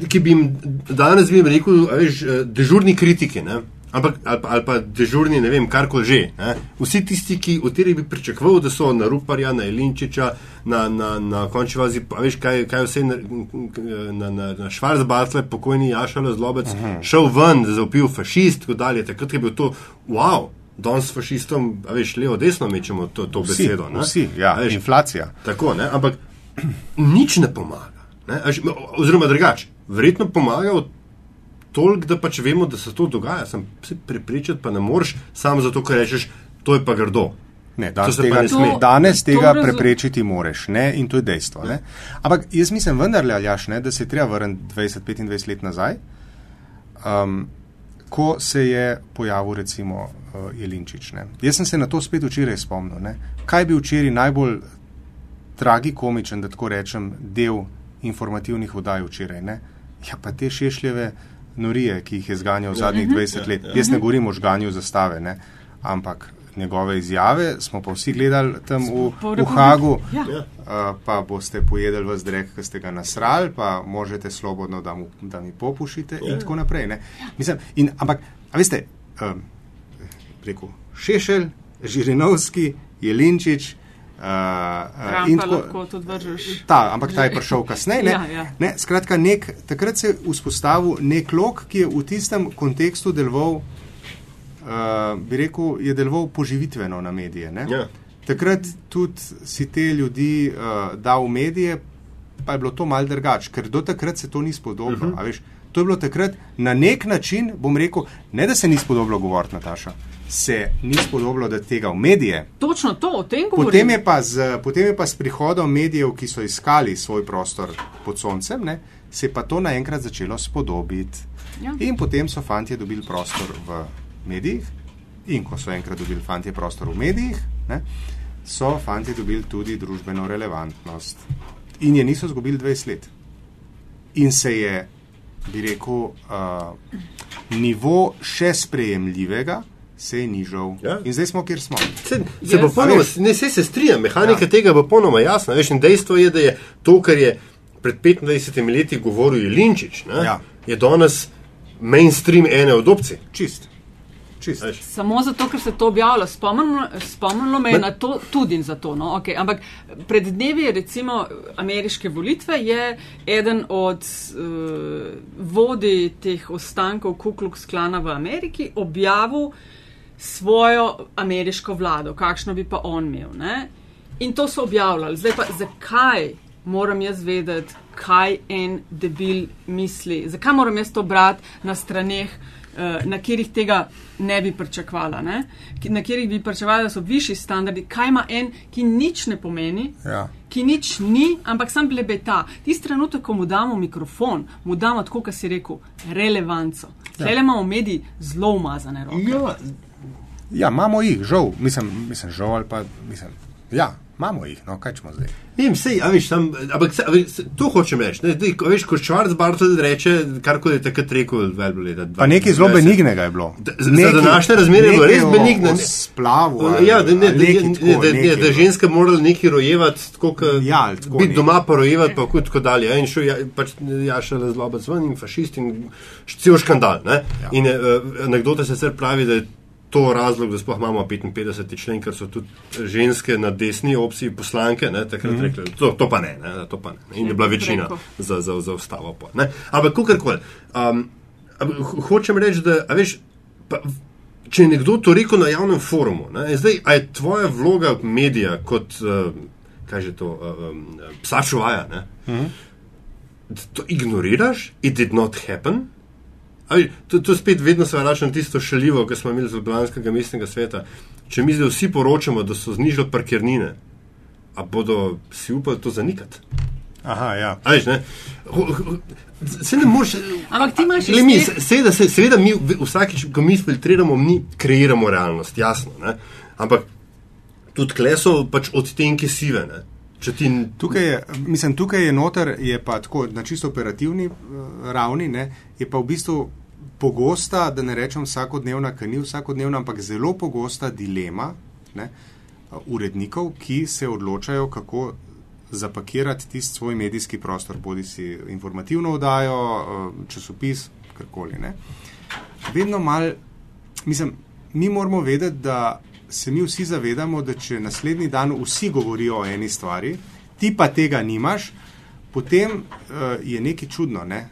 ki bi jim danes bi jim rekel, a veš, eh, dežurni kritiki, ne? Ampak, ali, pa, ali pa dežurni, ne vem, karkoli že. Ne? Vsi tisti, ki, od katerih bi pričakoval, da so na Ruparja, na Elinčiča, na, na, na končni vazi, a veš, kaj, kaj vse na, na, na, na Švarzbartle, pokojni Jašalo Zlobec, uh -huh. šel ven, zaupil fašist, tako dalje. Takrat je bil to, wow, danes s fašistom, veš, levo, desno mečemo to, to Vsi, besedo. ne. vsi ja, veš, inflacija. Tako, ne? ampak nič ne pomaga. Ne? Veš, Oziroma, drugače, verjetno pomaga od toliko, da pač vemo, da se to dogaja. Sem se prepričati, pa ne moreš samo zato, ker rečeš, to je pa grdo. Ne, danes To tega, ne sme. danes To tega razum- preprečiti moreš ne? in to je dejstvo. Ne? Ampak jaz mislim vendarle, Aljaš, ne, da se je treba vrniti 20-25 let nazaj, um, ko se je pojavil recimo uh, Jelinčič. Ne? Jaz sem se na to spet včeraj spomnil. Ne? Kaj bi včeraj najbolj tragikomičen, da tako rečem, del informativnih vdaj včeraj? Ne? Ja, pa te šešljeve norije, ki jih je zganjal zadnjih 20 let. Jaz ne govorim o žganju zastave, ne? ampak njegove izjave smo pa vsi gledali tam v, v Hagu. Ja. Ja. Uh, pa boste pojedli v zdrek, ki ste ga nasrali, pa možete svobodno, da, mu, da mi popušite, Ja. in tako naprej. ne. Mislim, in, ampak, a veste, um, rekel Šešelj, Žirinovski, Jelinčič. Uh, in tako- lahko tudi vržeš. Ta, ampak ta je prišel kasneje. Ne? Ja, ja. Ne, skratka, nek, takrat se je vzpostavil nek lok, ki je v tistem kontekstu deloval, uh, bi rekel, je deloval poživitveno na medije. ne. Ja. Takrat tudi si te ljudi uh, dal v medije, pa je bilo to mal drugače, ker do takrat se to ni spodobilo. Uh -huh. To je bilo takrat na nek način, bom rekel, ne da se ni spodobilo govoriti, Nataša, se ni spodobilo, da tega v medije. Točno to, o tem govorim. Potem je, pa z, potem je pa s prihodom medijev, ki so iskali svoj prostor pod soncem, ne, se je pa to naenkrat začelo spodobiti. Ja. In potem so fantje dobili prostor v medijih, in ko so enkrat dobili fantje prostor v medijih, ne, so fantje dobili tudi družbeno relevantnost. In je niso izgubili 20 let. In se je, bi rekel, uh, nivo še sprejemljivega. Se je nižal. Ja. In zdaj smo, kjer smo. Se, se Jaz- popolnoma, A veš? ne, se, se strinjam, mehanika Ja. ja. tega je popolnoma jasna. Veš, in dejstvo je, da je to, kar je pred 25 leti govoril Jelinčič, ne, Ja. je danes mainstream ene od opcij. Čist. Čist. Samo zato, ker se to objavlja. Spomnilo, spomnilo me je na to tudi zato. No? Okay. Ampak pred dnevi je recimo ameriške volitve, je eden od uh, vodij teh ostankov Ku Klux Klana v Ameriki objavil svojo ameriško vlado, kakšno bi pa on imel. Ne? In to so objavljali. Zdaj pa zakaj moram jaz vedeti, kaj en debil misli, zakaj moram jaz to brati na straneh, eh, na katerih tega ne bi pričakvala, ne? Na katerih bi pričakvala, da so višji standardi, kaj ima en, ki nič ne pomeni. Ja. Ki nič ni, ampak sem blebeta. Tisti trenutek, ko mu damo mikrofon, mu damo tako, kot si rekel, relevanco. Ja. Tele imamo mediji zelo umazane roke. Ja, Ja, imamo jih, žal, mislim, mislim žal ali pa mislim. Ja, imamo jih, no kaj smo zdaj. vem, sej, a veš, tam, ampak se, a veš, se- to hočem reči. Ne, dej, ko, veš, ko Schwarzbartel reče, karkoli je takrat rekel, veljbo leta. Pa nekaj zelo 2020. benignega je bilo. Da- za- za današnje razmere je bilo res benigno, ne. Splavu. Ja, da, ne, da, ne, da, ne, da je ženska morala nekaj rojevati, tako kot Ja, tako biti doma, pa rojevati, pa kot tako dalje. ja, In šel ja, pač Jaša razlobac ven in fašist in cel škandal. Ne? Ja. In uh, anekdota se sicer pravi, da je to razlog, da sploh imamo 55. člen, ker so tudi ženske na desni opciji poslanke, ne, takrat mm. -hmm. rekli, to, to pa ne, ne, to pa ne. In je bila večina Preko. za, za, za ustavo. Pa, ne. Ampak kakorkoli. Um, hočem reči, da, a veš, pa, če je nekdo to rekel na javnem forumu, ne, zdaj, a je tvoja vloga medija kot, uh, kaj že to, uh, um, psa čuvaja, ne, mm -hmm. da to ignoriraš, it did not happen. Ali, to, to spet vedno se vrača na tisto šaljivo, ki smo imeli z Ljubljanskega mestnega sveta. Če mi zdaj vsi poročamo, da so znižali parkirnine, a bodo si upali to zanikati? Aha, ja. A veš, ne? Se ne moreš. Ampak ti imaš iz teh- seveda, se, seveda mi vsakič, ko mi filtriramo, mi kreiramo realnost, jasno. Ne? Ampak tudi kleso pač odtenki sive. Ne? Če ti Tukaj je, mislim, tukaj je noter, je pa tako na čisto operativni uh, ravni, ne, je pa v bistvu pogosta, da ne rečem vsakodnevna, ker ni vsakodnevna, ampak zelo pogosta dilema ne, urednikov, ki se odločajo, kako zapakirati tisti svoj medijski prostor, bodi si informativno oddajo, časopis, karkoli. Ne. Vedno mal, mislim, mi moramo vedeti, da se mi vsi zavedamo, da če naslednji dan vsi govorijo o eni stvari, ti pa tega nimaš, potem uh, je nekaj čudno. Ne?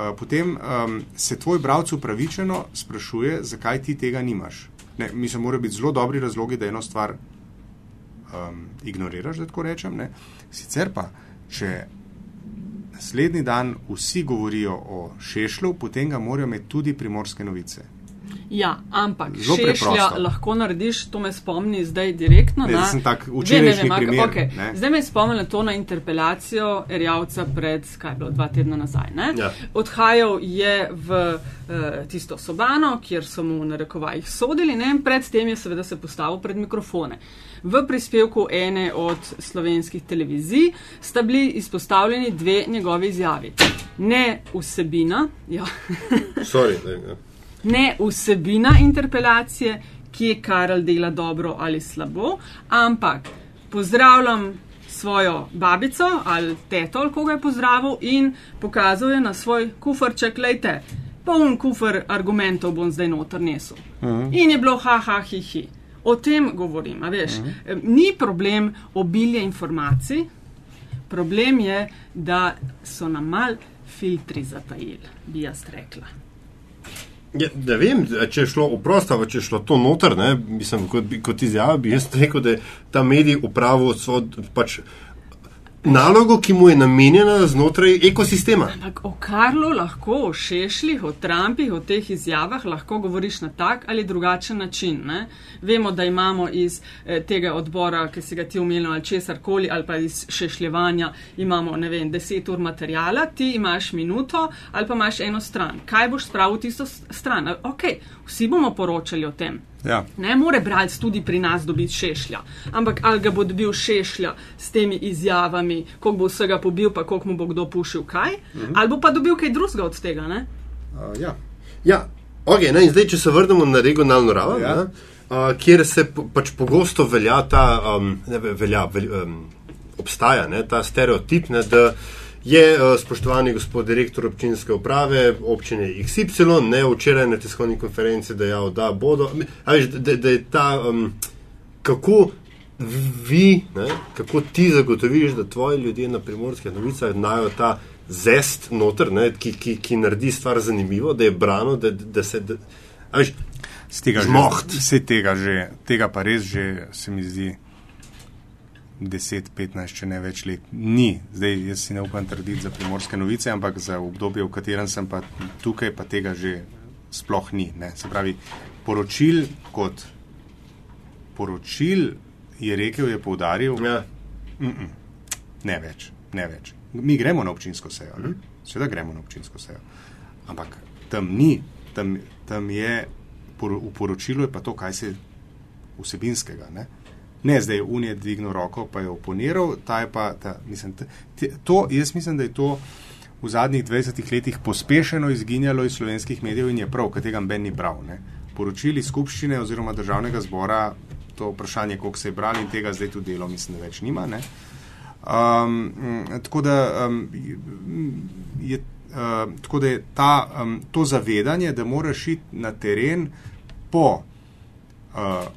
Uh, potem um, se tvoj bralec upravičeno sprašuje, zakaj ti tega nimaš. Ne, mislim, mora biti zelo dobri razlogi, da eno stvar um, ignoriraš, da tako rečem. Ne? Sicer pa, če naslednji dan vsi govorijo o šešlju, potem ga morajo imeti tudi primorske novice. Ja, ampak Zelo šešlja preprosto. lahko narediš, to me spomni zdaj direktno. Ne, na, sem tak včerajšnji primer, okej. ne. Zdaj me je spomnilo to na interpelacijo Erjavca pred, kaj je bilo, dva tedna nazaj. ne. Ja. Odhajal je v uh, tisto sobano, kjer so mu na rekovajih sodili, ne, in predtem je seveda se postavil pred mikrofone. V prispevku ene od slovenskih televizij sta bili izpostavljeni dve njegovi izjavi. Ne vsebina, ja, Sorry, ne, ne. Ne vsebina interpelacije, ki je Karel dela dobro ali slabo, ampak pozdravljam svojo babico ali teto, ali koga je pozdravil in pokazal je na svoj kufrček, lejte, poln kufr argumentov bom zdaj noter nesel. Uh -huh. In je bilo ha, ha, hi, hi. O tem govorim, a veš. Uh -huh. Ni problem obilje informacij, problem je, da so nam mal filtri zatajili, bi jaz rekla. Ja, ne vem, če je šlo oprosto, če je šlo to noter, ne, mislim, kot, kot izjava, bi jaz rekel, da je ta medij upravil svojo pač, nalogo, ki mu je namenjena znotraj ekosistema. Ampak o Karlu lahko, o Šešljih, o Trumpih, o teh izjavah lahko govoriš na tak ali drugačen način. Ne? Vemo, da imamo iz eh, tega odbora, ki si ga ti omenil, ali česar koli, ali pa iz šešljevanja, imamo, ne vem, deset ur materijala, ti imaš minuto ali pa imaš eno stran. Kaj boš spravil v tisto stran? Ok, vsi bomo poročali o tem. Ja. Ne more bralec tudi pri nas dobiti šešlja, ampak ali ga bo dobil šešlja s temi izjavami, koliko bo vsega pobil, pa koliko mu bo kdo pušil kaj, mhm. ali bo pa dobil kaj drugega od tega. Ne? Uh, ja. Ja, okay, ne, in zdaj, če se vrnemo na regionalno raven, Ja. uh, kjer se po, pač pogosto velja ta, um, ne, ve- velja, vel, um, obstaja ne, ta stereotip, ne, da je uh, spoštovani gospod direktor občinske uprave občine XY ne včeraj na tiskovni konferenci dejal, da bodo. a Veš, da, da je ta, um, kako vi, ne, kako ti zagotoviš, da tvoji ljudje na primorskih novicah znajo ta zest noter, ne, ki, ki, ki naredi stvar zanimivo, da je brano, da, da se. Da, a veš, Z tega, že, tega, že, tega pa res že se mi zdi 10, 15, če ne več let. Ni, zdaj jaz si ne upam trditi za primorske novice, ampak za obdobje, v katerem sem pa tukaj, pa tega že sploh ni. Ne. Se pravi, poročil kot poročil je rekel, je poudaril, ja, ne več, ne več. Mi gremo na občinsko sejo, mm. seveda gremo na občinsko sejo. Ampak tam ni, tam, tam je v poročilu je pa to, kaj se vsebinskega. Ne, ne zdaj un je dvignil roko, pa je oponiral, ta je pa, ta, mislim, t, t, to, jaz mislim, da je to v zadnjih 20 letih pospešeno izginjalo iz slovenskih medijev in je prav, ker tega Ben ni bral. Ne. Poročili skupščine oziroma državnega zbora, to vprašanje, koliko se je brali in tega zdaj tudi delo, mislim, da več nima. Ne. Um, tako da um, je, uh, tako da je ta, um, to zavedanje, da moraš iti na teren po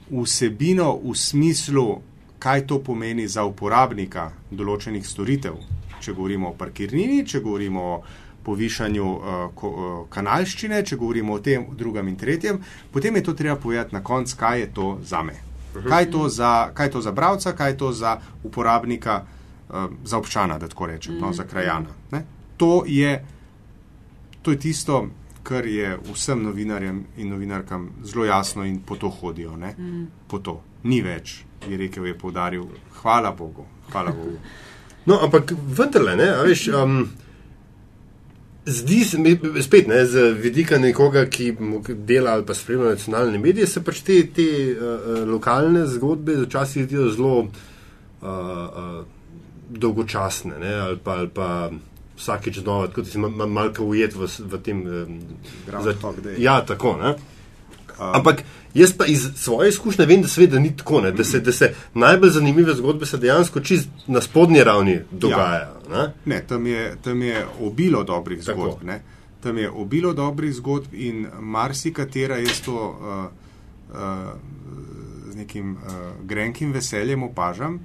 vsebino v smislu, kaj to pomeni za uporabnika določenih storitev. Če govorimo o parkirnini, če govorimo o povišanju uh, uh, kanalščine, če govorimo o tem, drugem in tretjem, potem je to treba povedati na koncu, kaj je to za me. Kaj je to za, kaj je to za bravca, kaj je to za uporabnika, uh, za občana, da tako rečem, no, za krajana. Ne? To je, to je tisto, kar je vsem novinarjem in novinarkam zelo jasno in po to hodijo. Mm. Po to. Ni več, je rekel, je povdaril. Hvala Bogu. Hvala Bogu. No, ampak vendarle, ne, a veš. Um, Zdi se mi, spet, ne, z vidika nekoga, ki dela ali pa spremlja nacionalne medije, se pač te, te uh, lokalne zgodbe včasih zdijo zelo uh, uh, dolgočasne ne, ali, pa, ali pa vsakeč znova, kot si mal, malce ujet v, v tem. Um, za, ja, tako. Ne. Ampak jaz pa iz svoje izkušnje vem, da se da ni tako, da se, da se najbolj zanimive zgodbe se dejansko čist na spodnji ravni dogajajo. Ja. Ne? Ne, tam, je, tam je obilo dobrih tako. zgodb. Ne? Tam je obilo dobrih zgodb in marsikatera jaz to uh, uh, z nekim uh, grenkim veseljem opažam.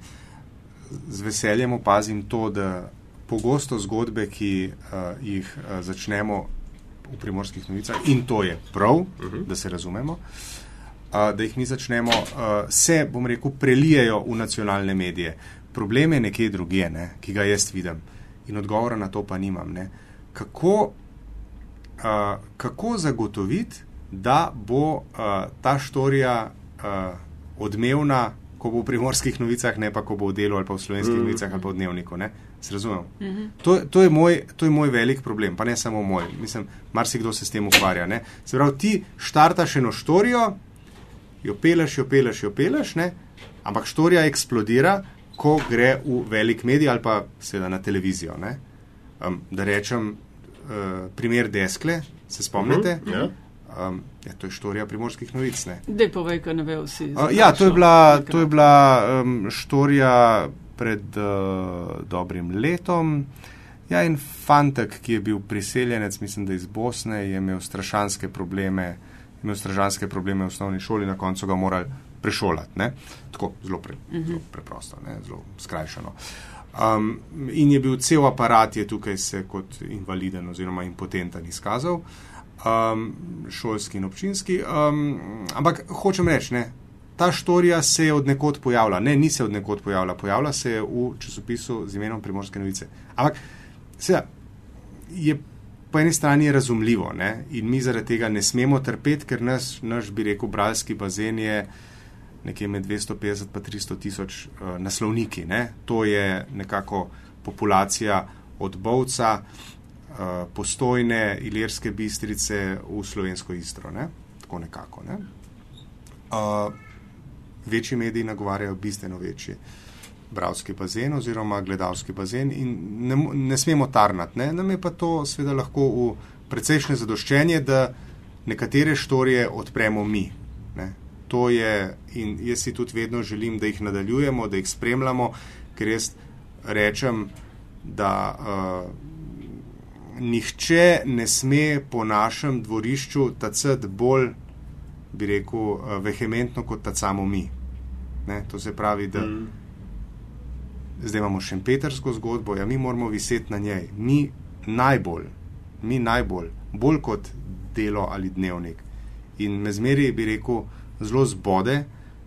Z veseljem opazim to, da pogosto zgodbe, ki uh, jih uh, začnemo v primorskih novicah, in to je prav, uh mhm. -huh. da se razumemo, uh, da jih mi začnemo, uh, se, bom rekel, prelijejo v nacionalne medije. Problem je nekje drugje, ne, ki ga jaz vidim in odgovora na to pa nimam. Ne. Kako, uh, kako zagotoviti, da bo uh, ta štorija uh, odmevna, ko bo v primorskih novicah, ne pa ko bo v delu ali pa v slovenskih. -huh. novicah ali pa v dnevniku. Ne. Se razumem. Mhm. -huh. to, to, je moj, to je moj velik problem, pa ne samo moj. Mislim, marsikdo se s tem ukvarja. Ne? Se pravi, ti štartaš eno štorijo, jo peleš, jo peleš, jo peleš, ne? ampak štorija eksplodira, ko gre v velik medij ali pa seveda na televizijo. Um, da rečem, uh, primer Deskle, se spomnite? Uh -huh. yeah. Um, ja, to je štorija primorskih novic. Ne, povej, kaj ne ve vsi. Uh, ja, to je bila, to je bila um, štorija pred uh, dobrim letom. Ja, in fantek, ki je bil priseljenec, mislim, da iz Bosne, je imel strašanske probleme, imel strašanske probleme v osnovni šoli, na koncu ga morali prešolati. Ne? Tako zelo, pre, uh -huh. zelo preprosto, ne? zelo skrajšano. Um, in je bil cel aparat, je tukaj se kot invaliden oziroma impotenten izkazal, um, šolski in občinski. Um, ampak hočem reči, ta štorija se je od nekod pojavila. Ne, ni se od nekod pojavila, pojavila se je v časopisu z imenom Primorske novice. Ampak, seveda, je po eni strani razumljivo ne? in mi zaradi tega ne smemo trpeti, ker naš, naš bi rekel, bralski bazen je nekje med 250 in 300 tisoč uh, naslovniki. Ne? To je nekako populacija od Bovca, uh, postojne ilirske bistrice v slovensko istro. Ne? Tako nekako. Ne? Uh, večji mediji nagovarjajo bistveno večji bralski bazen oziroma gledalski bazen in ne, ne smemo tarnati. Ne? Nam je pa to seveda lahko v precejšnje zadoščenje, da nekatere štorije odpremo mi. Ne? To je in jaz si tudi vedno želim, da jih nadaljujemo, da jih spremljamo, ker jaz rečem, da uh, nihče ne sme po našem dvorišču tacet bolj, bi rekel, uh, vehementno kot ta samo mi. Ne? To se pravi, da mm. zdaj imamo še petersko zgodbo, ja, mi moramo viseti na njej. Mi najbolj, mi najbolj, bolj kot delo ali dnevnik. In me zmeri, bi rekel, zelo zbode,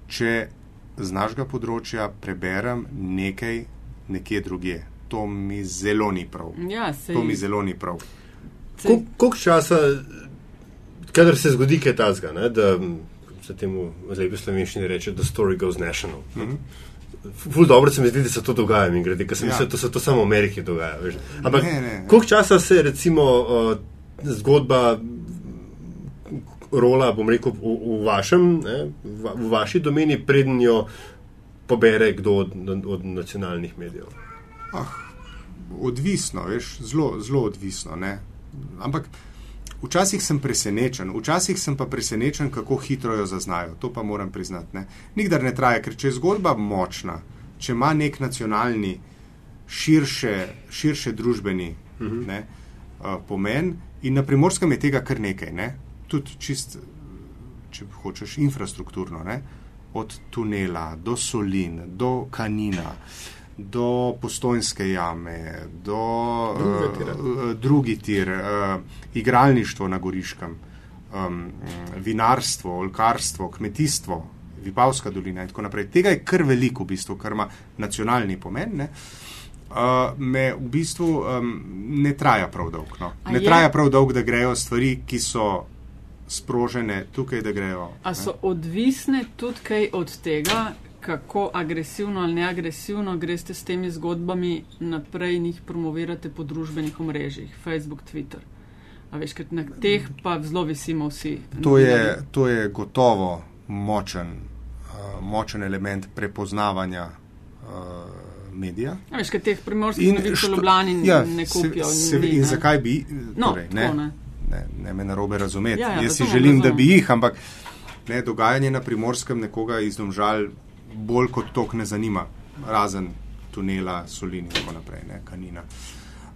če z našega področja preberem nekaj nekje drugje. To mi zelo ni prav. Ja, to mi zelo ni prav. Koliko časa, kadar se zgodi kaj tasga, da se temu v lepi slovenščini reče, da story goes national. Mm -hmm. Ful dobro se mi zdi, da se to dogaja, in grede, ker se mi zdi, da se to samo v Ameriki dogaja. Veš. Ampak koliko časa se recimo uh, zgodba rola, bom rekel, v, v vašem, ne, v, v vaši domeni, preden jo pobere kdo od, od nacionalnih medijev? Ah, odvisno, veš, zelo, zelo odvisno. Ne. Ampak Včasih sem presenečen, včasih sem pa presenečen, kako hitro jo zaznajo. To pa moram priznati. Ne. Nikdar ne traja, ker če je zgodba močna, če ima nek nacionalni, širše, širše družbeni uh mhm. -huh. ne, uh, pomen, in na primorskem je tega kar nekaj, ne. tudi čist, če hočeš, infrastrukturno, ne. od tunela do solin, do kanina. Uh, do postojnske jame, do uh, drugi tir, uh, igralništvo na Goriškem, um, vinarstvo, olkarstvo, kmetijstvo, Vipavska dolina in tako naprej. Tega je kar veliko, v bistvu, kar ima nacionalni pomen. Ne? Uh, me v bistvu um, ne traja prav dolgo. No. Ne je? traja prav dolgo, da grejo stvari, ki so sprožene tukaj, da grejo. A so ne? odvisne tudi od tega, kako agresivno ali neagresivno greste s temi zgodbami naprej in jih promovirate po družbenih omrežjih, Facebook, Twitter. A veš, ker na teh pa zelo visimo vsi. To je, to je gotovo močen, uh, močen element prepoznavanja uh, medija. A veš, ker teh primorskih novic v Ljubljani ja, ne kupijo. Se, se, ni, in ne. zakaj bi? No, Torej, ne, tako, ne. ne, ne me narobe razumeti. Ja, ja, Jaz si razumem, želim, da razumem. bi jih, ampak ne, dogajanje na primorskem nekoga izdomžal bolj kot tok ne zanima, razen tunela, solin in tako naprej, ne, kanina.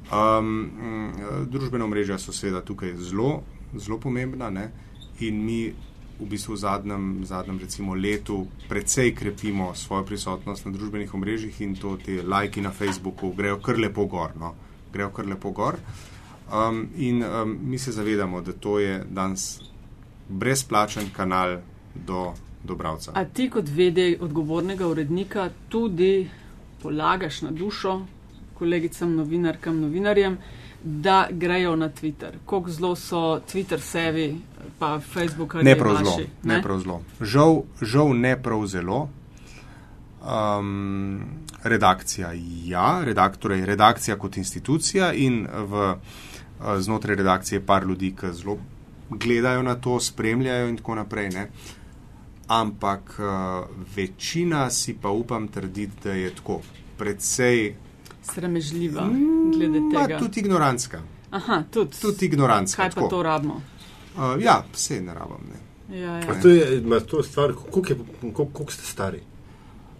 Um, mm, družbena mreža so seveda tukaj zelo, zelo pomembna ne, in mi v bistvu v zadnjem, zadnjem recimo, letu precej krepimo svojo prisotnost na družbenih omrežjih in to te lajki na Facebooku grejo kar lepo gor. No, grejo kar lepo gor. Um, in um, mi se zavedamo, da to je danes brezplačen kanal do, do bralca. A ti kot vede odgovornega urednika tudi polagaš na dušo kolegicam, novinarkam, novinarjem, da grejo na Twitter. Kako zelo so Twitter sevi, pa Facebook ali Ne prav zelo. Ne prav zelo. Žal, žal ne prav zelo. Um, redakcija, ja, redak, torej redakcija kot institucija in v, uh, znotraj redakcije par ljudi, ki zelo gledajo na to, spremljajo in tako naprej. Ne. Ampak uh, večina si pa upam trditi, da je tako precej Sramežljiva glede ma, tega. tudi ignorantska. Aha, tudi. Tudi ignorantska. Kaj pa tako. to rabimo? Uh, ja, vse ne rabim. Ne. Ja, A ja. to je ma, to stvar, koliko, je, koliko, koliko ste stari?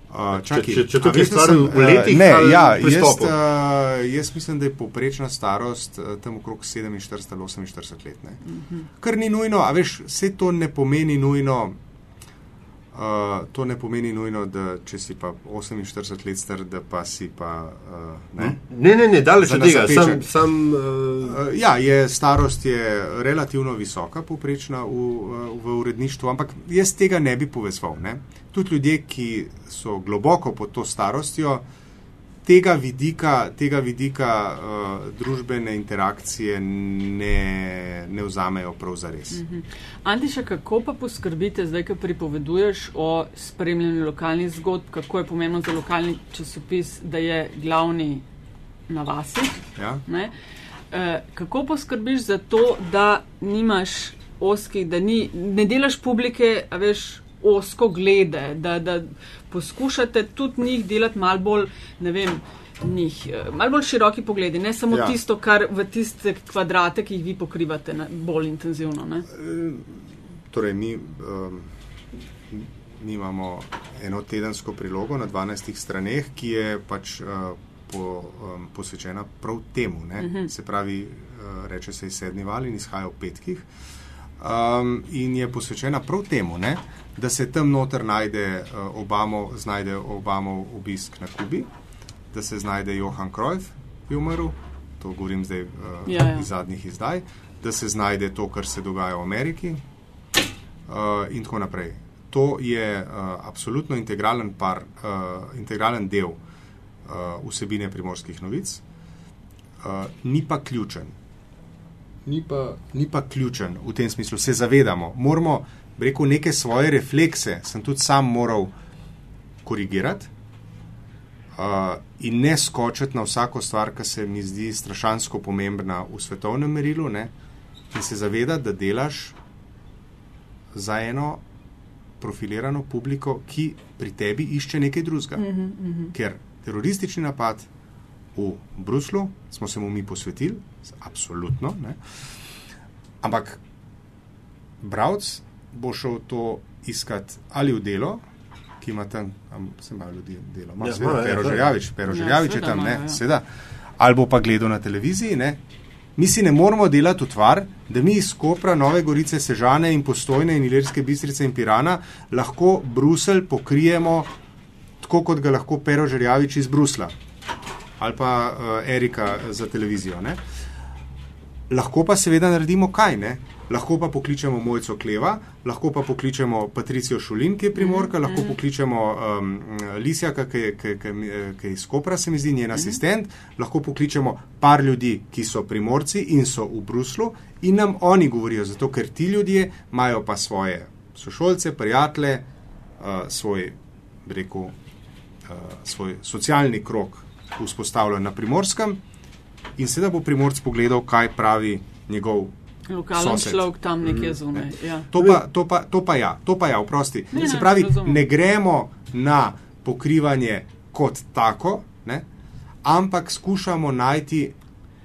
Uh, čakaj, če- če a tukaj stvar sem, v letih uh, ne, ali ja, jaz, uh, jaz mislim, da je povprečna starost uh, tam okrog 47 ali 48 let. Ne. Kar ni nujno, a veš, vse to ne pomeni nujno. Uh, to ne pomeni nujno, da če si pa 48 let star, da pa si pa. Uh, ne. Ne, ne, ne, daleč od tega. Sam, nasapeček. sam, uh, Uh, ja, je, starost je relativno visoka, povprečna v, uh, v uredništvu, ampak jaz tega ne bi povezal. Ne. Tudi ljudje, ki so globoko pod to starostjo, tega vidika, tega vidika uh, družbene interakcije ne, ne vzamejo prav zares. Antiša, kako pa poskrbite, zdaj, ko pripoveduješ o spremljanju lokalnih zgodb, kako je pomembno za lokalni časopis, da je glavni na vasi? Ja? Ne? Eh, kako poskrbiš za to, da nimaš oskih, da ni, ne delaš publike, a veš, osko glede, da, da poskušate tudi njih delati mal bolj, ne vem, njih, eh, mal bolj široki pogledi, ne samo Ja. tisto, kar v tiste kvadrate, ki jih vi pokrivate na, bolj intenzivno. Ne? Torej, mi, um, mi imamo eno tedensko prilogo na 12 straneh, ki je pač uh, po, um, posvečena prav temu. Uh -huh. Se pravi, uh, reče se iz sedmi val in izhaja v petkih. Um, in je posvečena prav temu, ne, da se tam noter najde uh, Obamo, znajde Obamov obisk na Kubi, da se znajde Johan Cruyff, ki je umrl, to govorim zdaj uh, Ja, ja. iz zadnjih izdaj, da se znajde to, kar se dogaja v Ameriki uh, in tako naprej. To je uh, absolutno integralen, par, uh, integralen del uh, vsebine primorskih novic, uh, ni pa ključen. Ni pa, ni pa ključen v tem smislu, se zavedamo. Moramo, rekel, neke svoje reflekse, sem tudi sam moral korigirati uh, in ne skočiti na vsako stvar, ki se mi zdi strašansko pomembna v svetovnem merilu, ne? in se zavedati, da delaš za eno profilirano publiko, ki pri tebi išče nekaj drugega. Mm -hmm. Ker teroristični napad v Bruslu smo se mu mi posvetili, absolutno. Ne? Ampak Bravc bo šel to iskat ali v delo, ki ima tam, am, se malo ljudi delo, ima Ja, seveda ja, Pero ja. Željavič, Pero Ja, Željavič je seveda tam, ne, ja. seveda. Ali bo pa gledal na televiziji, ne. Mi si ne moramo delati utvar, da mi iz Kopra, Nove Gorice, Sežane in Postojne in Ilirske bistrice in Pirana lahko Brusel pokrijemo tako, kot ga lahko Pero Žerjavič iz Brusla ali pa uh, Erika za televizijo. Ne? Lahko pa seveda naredimo kaj, ne? Lahko pa pokličemo Mojco Kleva, lahko pa pokličemo Patricijo Šulin, ki je primorka, lahko pokličemo um, Lisjaka, ki, ki, ki, ki je iz Kopra, se mi zdi njen asistent, lahko pokličemo par ljudi, ki so primorci in so v Bruslu in nam oni govorijo, zato ker ti ljudje imajo pa svoje sošolce, prijatelje, uh, svoj rekel, uh, svoj socialni krok vzpostavljen na primorskem in sedaj bo primorc pogledal, kaj pravi njegov. Lokalen človek tam nekje mhm. zunaj. Ja. To, to, to pa ja, to pa ja, oprosti. Ne, Se pravi, ne, ne gremo na pokrivanje kot tako, ne, ampak skušamo najti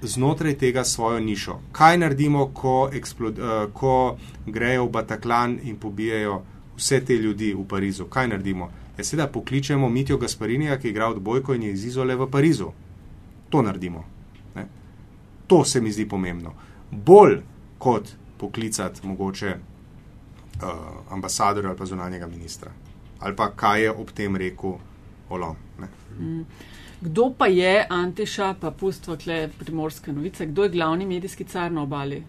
znotraj tega svojo nišo. Kaj naredimo, ko, eksplod, uh, ko grejo v Bataklan in pobijajo vse te ljudi v Parizu? Kaj naredimo? Ja, seveda pokličemo Mitijo Gasparinija, ki igra odbojko in je iz Izole v Parizu. To naredimo. To se mi zdi pomembno. Bolj kot poklicati mogoče uh, ambasadorja ali pa zunanjega ministra. Ali pa kaj je ob tem rekel Olom. Mm. Kdo pa je Antiša, pa pustvo tle primorske novice, kdo je glavni medijski car na obali?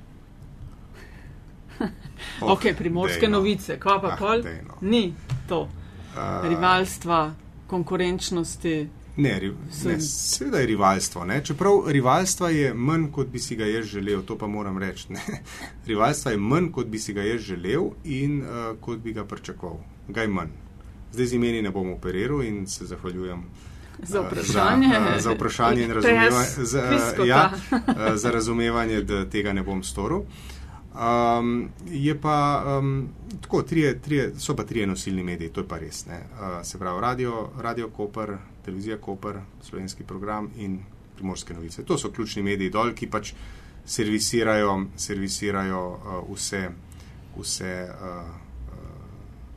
oh, ok, primorske dejno. novice, kva pa ah, pol? Dejno. Ni to. Uh, rivalstva, konkurenčnosti. Ne, ri, ne, seveda je rivalstvo. Ne? Čeprav rivalstva je manj, kot bi si ga jaz želel, to pa moram reči. rivalstva je manj, kot bi si ga jaz želel in uh, kot bi ga pričakoval. Ga je manj. Zdaj z imeni ne bom operiral in se zahvaljujem. Za vprašanje, za, za vprašanje in razumevanje, za, ja, za razumevanje, da tega ne bom storil. Um, je pa um, tako, trije, trije, so pa trije nosilni mediji, to je pa res. Uh, se pravi, radio, radio Koper, televizija Koper, slovenski program in primorske novice. To so ključni mediji dol, ki pač servisirajo, servisirajo uh, vse, vse uh,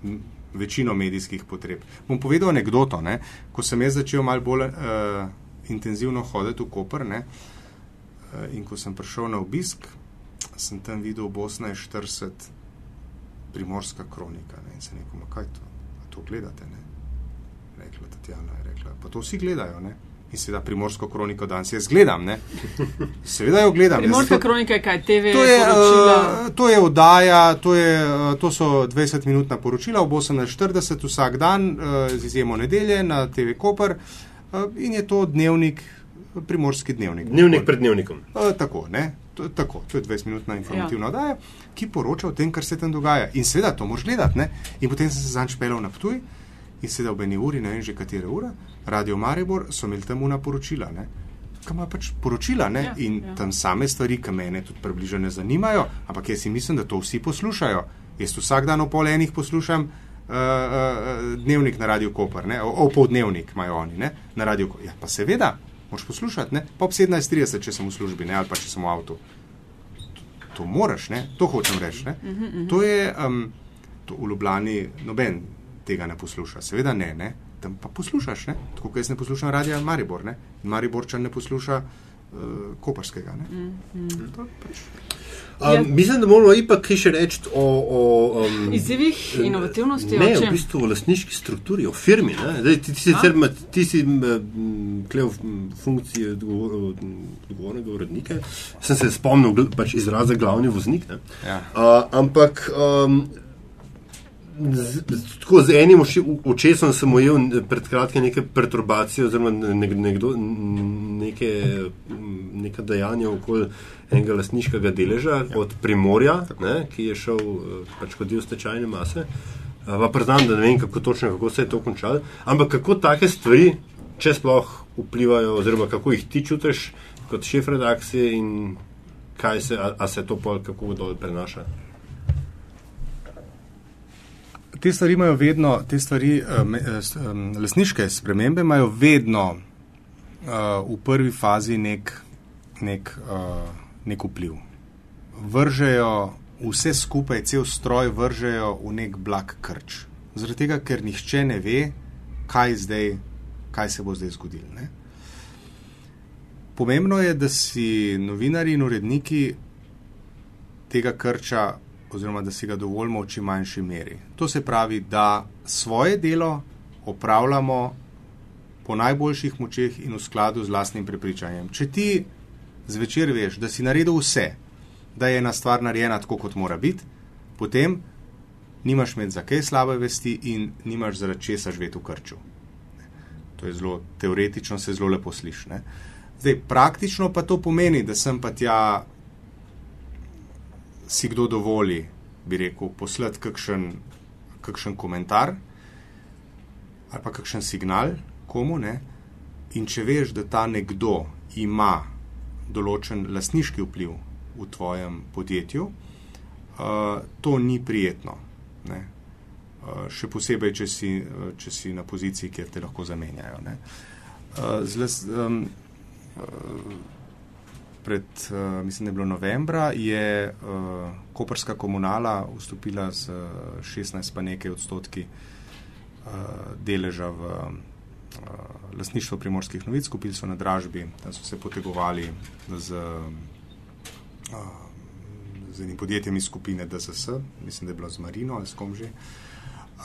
uh, večino medijskih potreb. Bom povedal anegdoto. Ne? Ko sem jaz začel malo bolj uh, intenzivno hoditi v Koper ne? uh, in ko sem prišel na obisk, sem tam videl Bosna 40 primorska kronika ne? in se nekomu, kaj to, to gledate? Ne? Rekla Tatjana je rekla, pa to vsi gledajo. Ne? in seveda primorsko kroniko danes jaz gledam. Ne? Seveda jo gledam. Primorska kronika je kaj, TV? To je, uh, to je oddaja, to, je, uh, to so 20-minutna poročila, ob 18.40 vsak dan, uh, z izjemo nedelje na TV Koper uh, in je to dnevnik, primorski dnevnik. Dnevnik pred dnevnikom. Uh, tako, ne? To, tako, to je 20-minutna informativna ja. oddaja, ki poroča o tem, kar se tam dogaja. In seveda to moš gledati. Ne? In potem sem se zanj špelal na Ptuj in sedel v eni uri, ne vem že katere ure. Radio Maribor so imeli tam una poročila, ki ima pač poročila ja, in ja. tam same stvari, ki me tudi približno ne zanimajo, ampak jaz si mislim, da to vsi poslušajo. Jaz vsak dan o pol enih poslušam uh, uh, dnevnik na Radio Koper, ne? o, o poldnevnik imajo oni ne? na Radio Koper. Ja, pa seveda, moš poslušati, ne? pa ob 17.30, če sem v službi ne? ali pa če sem v avtu. To, to moraš, ne? to hočem reči. Uh -huh, uh -huh. To je um, to v Ljubljani noben tega ne posluša. Seveda ne, ne? tam pa poslušaš, ne? tako kot jaz ne poslušam radia Maribor, ne? Mariborčan ne posluša uh, Koparskega. Mm, mm. Pač. Um, mislim, da moramo ipak kaj še reči o, o um, izzivih, inovativnosti. Ne, v bistvu o lastniški strukturi, o firmi. Zdaj, ti, ti, sicer, ti si klev funkcije odgovornega urednika. Sem se spomnil pač izraza glavni voznik. Ja. Uh, ampak um, z, tako z enim očesom sem ujel pred kratkim neke perturbacije oziroma nekdo, neke, neke dejanja okoli enega lasniškega deleža ja. od Primorja, ne, ki je šel pač kot del stečajne mase. Pa priznam, da ne vem, kako točno kako se je to končalo. Ampak kako take stvari, če sploh vplivajo, oziroma kako jih ti čutiš kot šef redakcije in kaj se, a, a se to pol kako dol prenaša te stvari imajo vedno, te stvari, um, um, lasniške spremembe imajo vedno uh, v prvi fazi nek, nek, uh, nek vpliv. Vržejo vse skupaj, cel stroj vržejo v nek blag krč. Zaradi tega, ker nihče ne ve, kaj, zdaj, kaj se bo zdaj zgodilo. Ne? Pomembno je, da si novinari in uredniki tega krča oziroma da si ga dovolimo v čim manjši meri. To se pravi, da svoje delo opravljamo po najboljših močeh in v skladu z vlastnim prepričanjem. Če ti zvečer veš, da si naredil vse, da je ena stvar narejena tako, kot mora biti, potem nimaš med za kaj slabe vesti in nimaš zaradi česa živeti v krču. To je zelo teoretično, se zelo lepo sliši. Zdaj, praktično pa to pomeni, da sem pa tja si kdo dovoli, bi rekel, poslati kakšen, kakšen komentar. ali pa kakšen signal komu. Ne? In če veš, da ta nekdo ima določen lasniški vpliv v tvojem podjetju, uh, to ni prijetno. Ne? Uh, še posebej, če si, uh, če si na poziciji, kjer te lahko zamenjajo. Uh, zles, um, uh, pred, uh, mislim, da je bilo novembra, je uh, Koperska komunala vstopila z uh, 16 pa nekaj odstotki uh, deleža v uh, lasništvo primorskih novic, kupili so na dražbi, da so se potegovali z, uh, z enim podjetjem iz skupine DSS, mislim, da je bilo z Marino ali s kom že.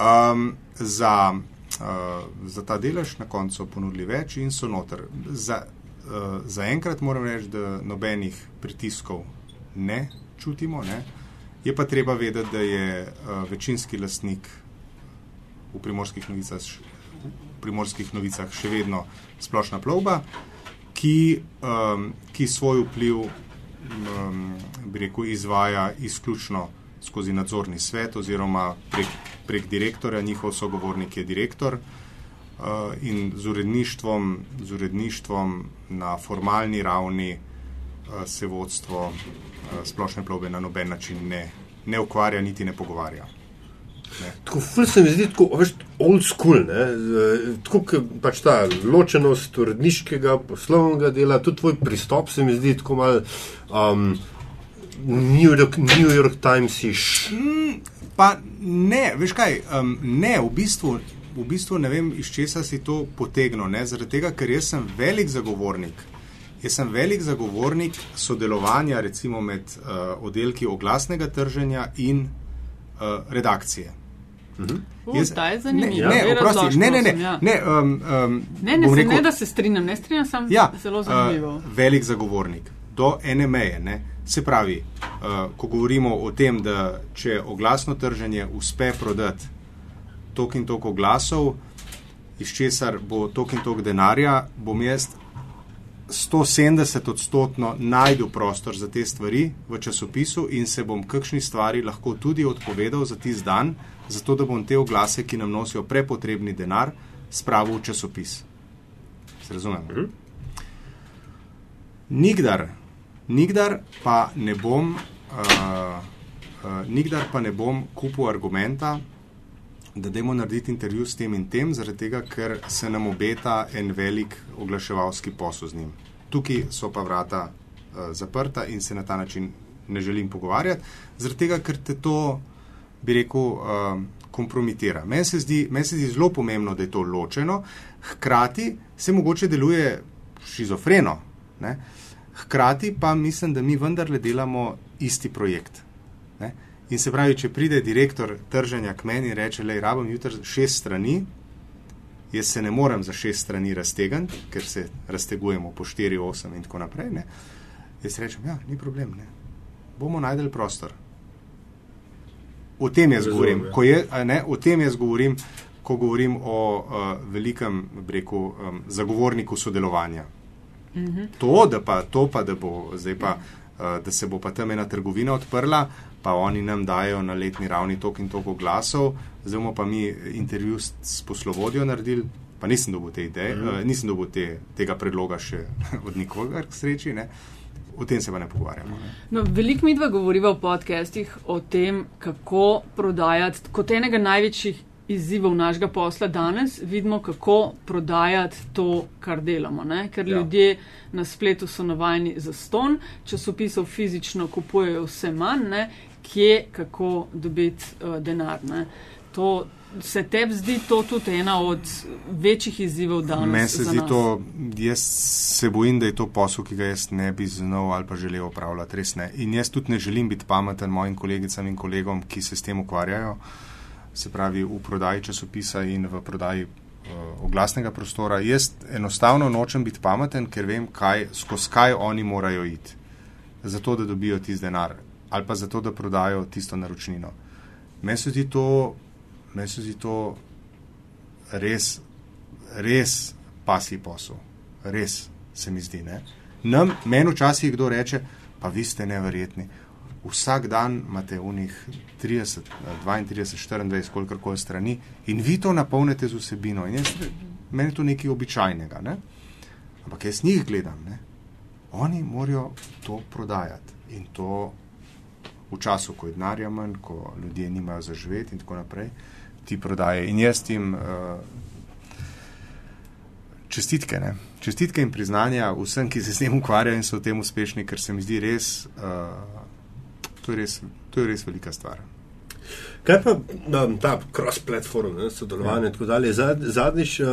Um, za, uh, za ta delež na koncu ponudili več in so noter. Za, uh, za enkrat moram reči, da nobenih pritiskov ne čutimo. Ne. Je pa treba vedeti, da je uh, večinski lastnik v primorskih novicah primorskih novicah še vedno splošna plovba, ki, um, ki svoj vpliv um, rekel, izvaja izključno skozi nadzorni svet oziroma prek, prek direktorja, njihov sogovornik je direktor. In z uredništvom, z uredništvom na formalni ravni uh, se vodstvo uh, splošne plovbe na noben način ne, ne ukvarja, niti ne pogovarja. Tako ful se mi zdi, tako veš, old school, ne? tako pač ta ločenost uredniškega, poslovnega dela, tudi tvoj pristop se mi zdi tako mal um, New, York, New York Times-iš. Mm, pa ne, veš kaj, um, ne, v bistvu, v bistvu ne vem, iz česa si to potegnil, ne, zaradi tega, ker jaz sem velik zagovornik. Jaz sem velik zagovornik sodelovanja recimo med uh, oddelki oglasnega trženja in uh, redakcije. Ne, ne, ne. Ja. Ne, um, um, ne, ne, rekel, ne, da se strinjam, ne strinjam, sem ja, zelo zanimivo. Uh, velik zagovornik do ene meje. Ne. Se pravi, uh, ko govorimo o tem, da če oglasno trženje uspe prodati tok in tok oglasov, iz česar bo tok in tok denarja, bom jaz 170 odstotno najdu prostor za te stvari v časopisu in se bom kakšni stvari lahko tudi odpovedal za tisti dan, zato da bom te oglase, ki nam nosijo prepotrebni denar, spravil v časopis. Se razumem? Mhm. Nikdar, nikdar pa ne bom, uh, uh, nikdar pa ne bom kupil argumenta, da dajmo narediti intervju s tem in tem, zaradi tega, ker se nam obeta en velik oglaševalski posel z njim. Tukaj so pa vrata uh, zaprta in se na ta način ne želim pogovarjati, zaradi tega, ker te to, bi rekel, uh, kompromitira. Meni se, men se zdi zelo pomembno, da je to ločeno, hkrati se mogoče deluje šizofreno. Ne? Hkrati pa mislim, da mi vendarle delamo isti projekt. In se pravi, če pride direktor trženja k meni in reče, da je rabim jutri šest strani, jaz se ne morem za šest strani raztegniti, ker se raztegujemo po štiri, osem in tako naprej. Ne? Jaz rečem, ja, ni problem, ne? bomo najdel prostor. O tem jaz govorim, ja. je, ne, o tem jaz govorim, ko govorim o uh, velikem breku um, zagovorniku sodelovanja. -hmm. To, da pa, to pa, da bo zdaj pa. Eh, da se bo pa tam ena trgovina odprla, pa oni nam dajo na letni ravni tok in tok glasov, zdaj bomo pa mi intervju s, s poslovodjo naredili. Pa nisem dobil te ideje, mm. uh, nisem dobil te, tega predloga še od nikogar, k sreči. Ne. O tem se pa ne pogovarjamo. Ne. No, Veliko mi dva govoriva v podcestih o tem, kako prodajati kot enega največjih izzivov našega posla danes, vidimo, kako prodajati to, kar delamo. Ne? Ker ja. ljudje na spletu so navajeni za ston, časopisov fizično kupujejo vse manj, ne? Kje, kako dobiti uh, denar. Ne? To se tebi zdi to tudi ena od večjih izzivov danes. Meni se zdi nas. to, jaz se bojim, da je to posel, ki ga jaz ne bi znal ali pa želel opravljati, res ne. In jaz tudi ne želim biti pameten mojim kolegicam in kolegom, ki se s tem ukvarjajo. Se pravi v prodaji časopisa in v prodaji uh, oglasnega prostora. Jaz enostavno nočem biti pameten, ker vem, kaj, skozi kaj oni morajo iti, zato da dobijo tisti denar ali pa zato, da prodajo tisto naročnino. Meni se zdi to, meni se zdi to res, res pasji posel, res se mi zdi. Nam, meni včasih kdo reče, pa vi ste neverjetni. vsak dan imate v njih 30, 32, 24, koliko koli strani in vi to napolnite z vsebino. Jaz, meni je to nekaj običajnega. Ne? Ampak jaz njih gledam, ne? oni morajo to prodajati in to v času, ko je denarja manj, ko ljudje nimajo za živeti in tako naprej, ti prodaje. In jaz jim uh, čestitke, ne? čestitke in priznanja vsem, ki se s tem ukvarjajo in so v tem uspešni, ker se mi zdi res, uh, to, je res to je res velika stvar. Kaj pa um, ta cross-platform, sodelovanje in ja. tako dalje? Zad, zadnjič, uh,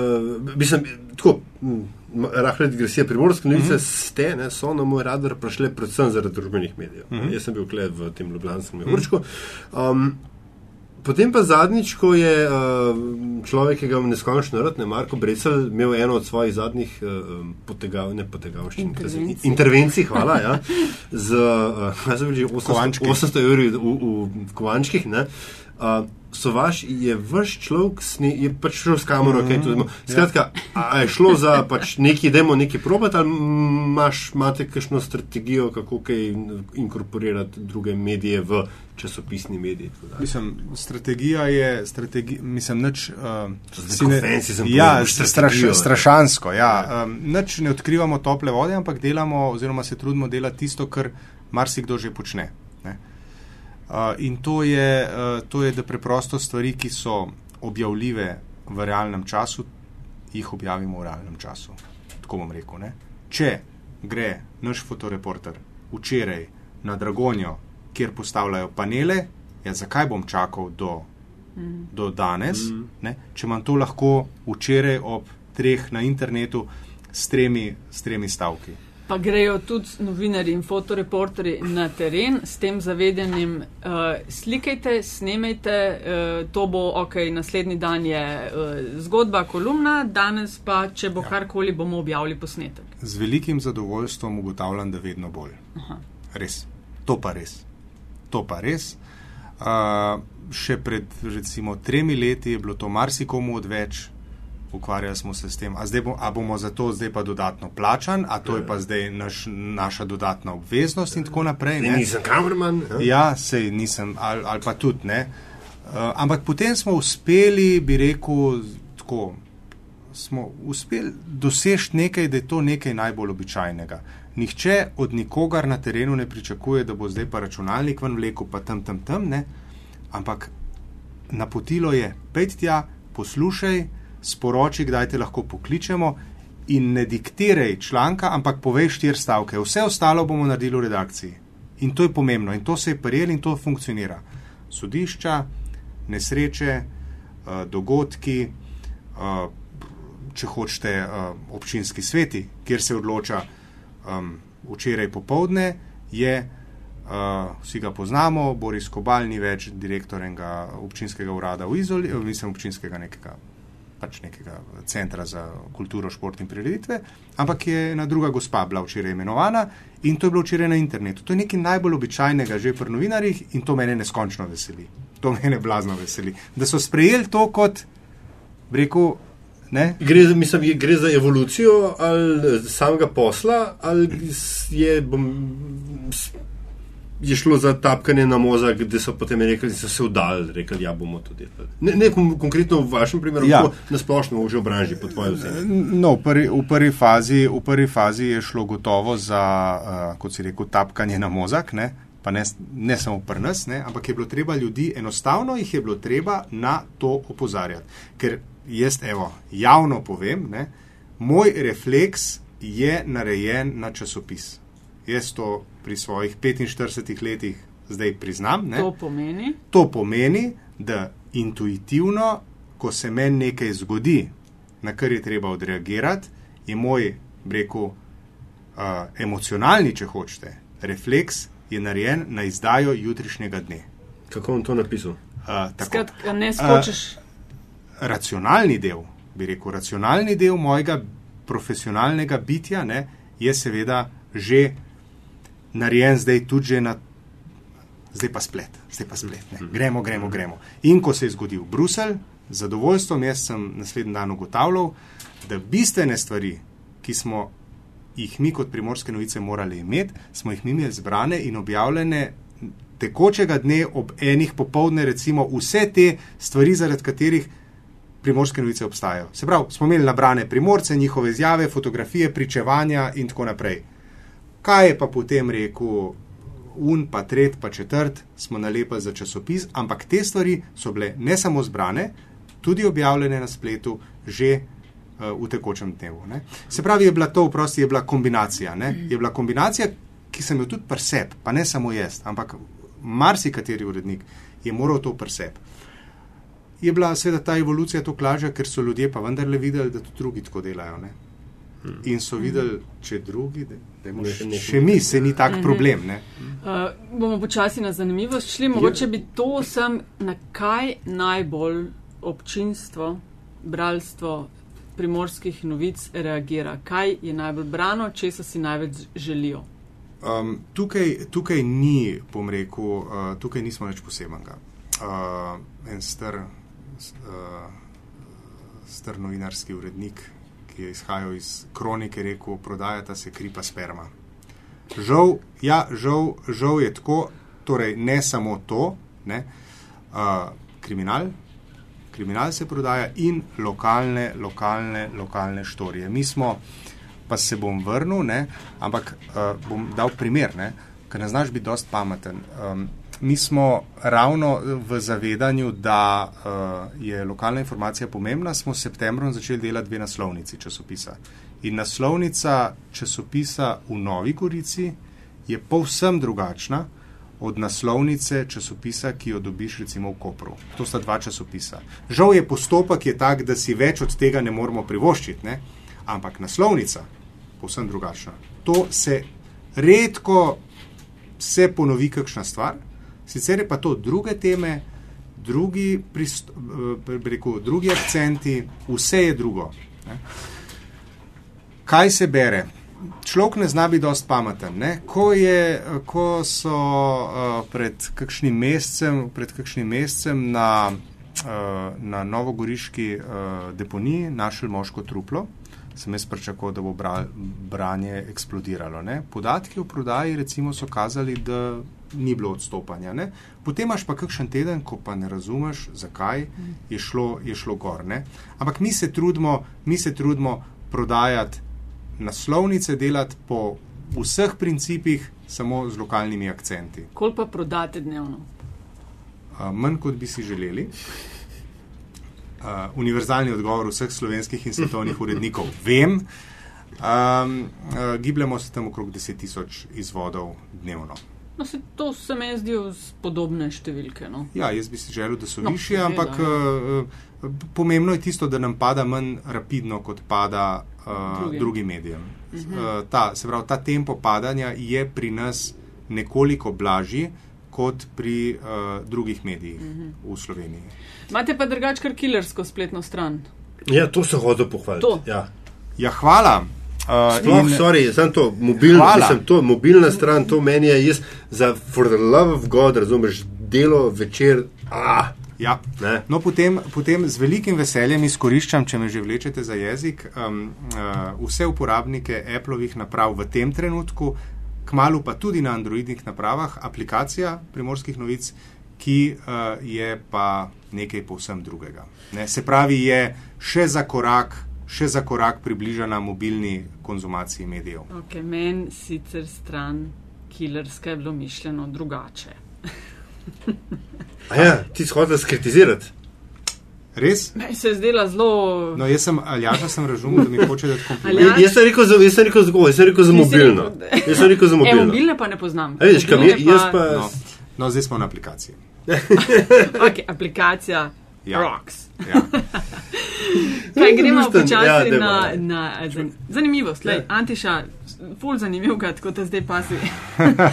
mislim, tako, rahla digresija, primorske novice mm -hmm. ste, ne, so na moj radar prišle predvsem zaradi družbenih medijev. Mm -hmm. Jaz sem bil kled v tem Ljubljanskem mm -hmm. určku. Um, Potem pa zadnjič, ko je uh, človek, ki ga imam neskončno rad, ne Marko Brecel, imel eno od svojih zadnjih uh, potegav, ne potegavščin, intervencij. intervencij, hvala, ja, z uh, 800, 800 evri v, v Kovančkih, ne, uh, so vaš, je vaš človek, sni, je pač šel s kamero, mm -hmm. kaj to znamo. Skratka, a je šlo za pač neki, demo neki probat, ali imaš, imate kakšno strategijo, kako kaj inkorporirati druge medije v časopisni mediji? Mislim, strategija je, strategi, mislim, nič. Uh, ne, ja, straš, strašansko, ja. ja. Um, nič ne odkrivamo tople vode, ampak delamo, oziroma se trudimo delati tisto, kar marsikdo že počne. Ne. In to je, uh, to je, da preprosto stvari, ki so objavljive v realnem času, jih objavimo v realnem času. Tako bom rekel. Ne? Če gre naš fotoreporter včeraj na Dragonjo, kjer postavljajo panele, ja, zakaj bom čakal do, mm. do danes, mm. če imam to lahko včeraj ob treh na internetu s tremi, s tremi stavki. Pa grejo tudi novinari in fotoreporteri na teren s tem zavedanjem, uh, slikajte, snemajte, uh, to bo ok, naslednji dan je uh, zgodba, kolumna, danes pa, če bo ja. karkoli, bomo objavili posnetek. Z velikim zadovoljstvom ugotavljam, da vedno bolj. Aha. Res, to pa res. To pa res. Uh, še pred recimo tremi leti je bilo to marsikomu odveč ukvarjali smo se s tem, a, bo, a bomo za to zdaj pa dodatno plačan, a to je pa zdaj naš, naša dodatna obveznost in tako naprej. Ne? Nisem kamerman. Ja, sej nisem, ali, ali pa tudi ne. Uh, ampak potem smo uspeli, bi rekel, tako, smo uspeli doseči nekaj, da je to nekaj najbolj običajnega. Nihče od nikogar na terenu ne pričakuje, da bo zdaj pa računalnik ven vlekel, pa tam, tam, tam, ne. Ampak napotilo je, pejti tja, poslušaj, sporoči, kdaj te lahko pokličemo in ne diktiraj članka, ampak povej štiri stavke. Vse ostalo bomo naredili v redakciji. In to je pomembno in to se je prijel in to funkcionira. Sodišča, nesreče, eh, dogodki, eh, če hočete, eh, občinski sveti, kjer se odloča včeraj popovdne, je, vsi ga poznamo, Boris Kobal ni več direktor enega občinskega urada v Izoli, mislim, občinskega nekega pač nekega centra za kulturo, šport in prireditve, ampak je ena druga gospa bila včeraj imenovana in to je bilo včeraj na internetu. To je nekaj najbolj običajnega že pri novinarjih in to mene neskončno veseli. To mene blazno veseli. Da so sprejeli to kot, rekel, ne. Gre, mislim, gre za evolucijo ali samega posla ali je. Bom, je šlo za tapkanje na mozak, da so potem rekli, da so se vdali, rekli, da ja, bomo to delali. Ne, ne konkretno v vašem primeru, ja. na splošno v že obranži, po tvojem mnenju. No, v, prvi, v, prvi fazi, v prvi fazi je šlo gotovo za, uh, kot si rekel, tapkanje na mozak. Ne? Pa ne, ne samo pri nas, ne, ampak je bilo treba ljudi, enostavno jih je bilo treba na to opozarjati. Ker jaz, evo, javno povem, ne, moj refleks je narejen na časopis. Jaz to pri svojih 45 letih zdaj priznam. To pomeni? to pomeni, da intuitivno, ko se meni nekaj zgodi, na kar je treba odreagirati, je moj, rekel, uh, emocionalni, če hočete, refleks je narejen na izdajo jutrišnjega dne. Kako bom to napisal? Uh, Skratka, ne skočiš. Uh, racionalni del, bi rekel, racionalni del mojega profesionalnega bitja ne, je seveda že narejen zdaj tudi na. Zdaj pa splet, zdaj pa splet. Ne. Mhm. Gremo, gremo, gremo. In ko se je zgodil Bruselj, z zadovoljstvom jaz sem naslednji dan ugotavljal, da bistvene stvari, ki smo jih mi kot primorske novice morali imeti, smo jih mi imeli zbrane in objavljene tekočega dne ob enih popovdne, recimo vse te stvari, zaradi katerih primorske novice obstajajo. Se pravi, smo imeli nabrane primorce, njihove izjave, fotografije, pričevanja in tako naprej. Kaj je pa potem rekel un, pa tret, pa četrt, smo nalepili za časopis, ampak te stvari so bile ne samo zbrane, tudi objavljene na spletu, že uh, v tekočem dnevu. Ne. Se pravi, je bila to vprosti, je bila kombinacija. Ne. Je bila kombinacija, ki sem jo tudi presep, pa ne samo jaz, ampak marsikateri urednik je moral to presep. Je bila seveda ta evolucija to klažja, ker so ljudje pa vendarle videli, da tudi drugi tako delajo. Ne. In so videli, če drugi, da, ne, še, še mi, se ni tak problem. Uh, bomo počasi na zanimivost šli. Mogoče bi to sem, na kaj najbolj občinstvo, bralstvo primorskih novic reagira. Kaj je najbolj brano, če se si največ želijo? Um, tukaj, tukaj ni, bom rekel, uh, tukaj nismo več posebenega. Uh, en star, uh, star novinarski urednik ki je izhajal iz kronike, rekel: prodajata se kripa sperma. Žal, ja, žal, žal je tako, torej ne samo to, ne, uh, kriminal. Kriminal se prodaja in lokalne, lokalne, lokalne štorije. Mi smo, pa se bom vrnil, ne, ampak uh, bom dal primer, ker ne znaš biti dost pameten. Um, mi smo ravno v zavedanju, da uh, je lokalna informacija pomembna, smo s septembrom začeli delati dve naslovnici časopisa. In naslovnica časopisa v Novi Gorici je povsem drugačna od naslovnice časopisa, ki jo dobiš recimo v Kopru. To sta dva časopisa. Žal je postopek je tak, da si več od tega ne moremo privoščiti, ne? ampak naslovnica je povsem drugačna. To se redko se ponovi kakšna stvar, Sicer je pa to druge teme, drugi, prist, eh, rekel, drugi akcenti, vse je drugo. Ne. Kaj se bere? Človek ne zna biti dost pameten. Ko, je, ko so uh, pred kakšnim mesecem, pred kakšnim mesecem na, uh, na novogoriški uh, deponiji našli moško truplo, sem jaz pričakoval, da bo bra, branje eksplodiralo. Ne? Podatki o prodaji recimo so kazali, da ni bilo odstopanja. Ne? Potem imaš pa kakšen teden, ko pa ne razumeš, zakaj je šlo, je šlo gor. Ne? Ampak mi se trudimo, mi se trudimo prodajati naslovnice, delati po vseh principih, samo z lokalnimi akcenti. Koliko pa prodate dnevno? Uh, manj kot bi si želeli. Uh, univerzalni odgovor vseh slovenskih in svetovnih urednikov. Vem, um, uh, gibljamo se tam okrog 10.000 izvodov dnevno. No, se to se mi zdijo podobne številke. No. Ja, jaz bi si želel, da so no, više, ampak uh, pomembno je tisto, da nam pada manj rapidno, kot pada uh, drugim medijem. Uh -huh. uh, ta, se pravi, ta tempo padanja je pri nas nekoliko blažji kot pri uh, drugih medijih uh -huh. v Sloveniji. Imate pa drugače kar killersko spletno stran. Ja, to se hoče pohvaliti. Ja. ja, hvala. Uh, Sploh, in, sorry, sem to, mobilno, mislim, to mobilna stran, to meni je jaz za for the love of God, razumeš, delo večer. Ah, ja. No, potem, potem z velikim veseljem izkoriščam, če me že vlečete za jezik, um, uh, vse uporabnike Appleovih naprav v tem trenutku, kmalo pa tudi na Androidnih napravah, aplikacija primorskih novic, ki uh, je pa nekaj povsem drugega. Ne? Se pravi, je še za korak še za korak približana mobilni konzumaciji medijev. Okay, Meni sicer stran killerska je bilo mišljeno drugače. ja, ti si hotel skritizirati. Res? Meni se je zdela zelo. No, jaz sem, Aljaša sem razumel, da mi hoče dati kompliment. Jaz sem rekel za, jaz sem rekel za, jaz sem rekel za mobilno. Jaz sem rekel za mobilno. E, mobilne pa ne poznam. A, vidiš, kam, jaz pa... No, no, zdaj smo na aplikaciji. ok, aplikacija ja. Rocks. Ja. Kaj gremo počasi ja, na, na zan, zanimivost? Lej, ja. Antiša, ful zanimiv, kot te zdaj pasi.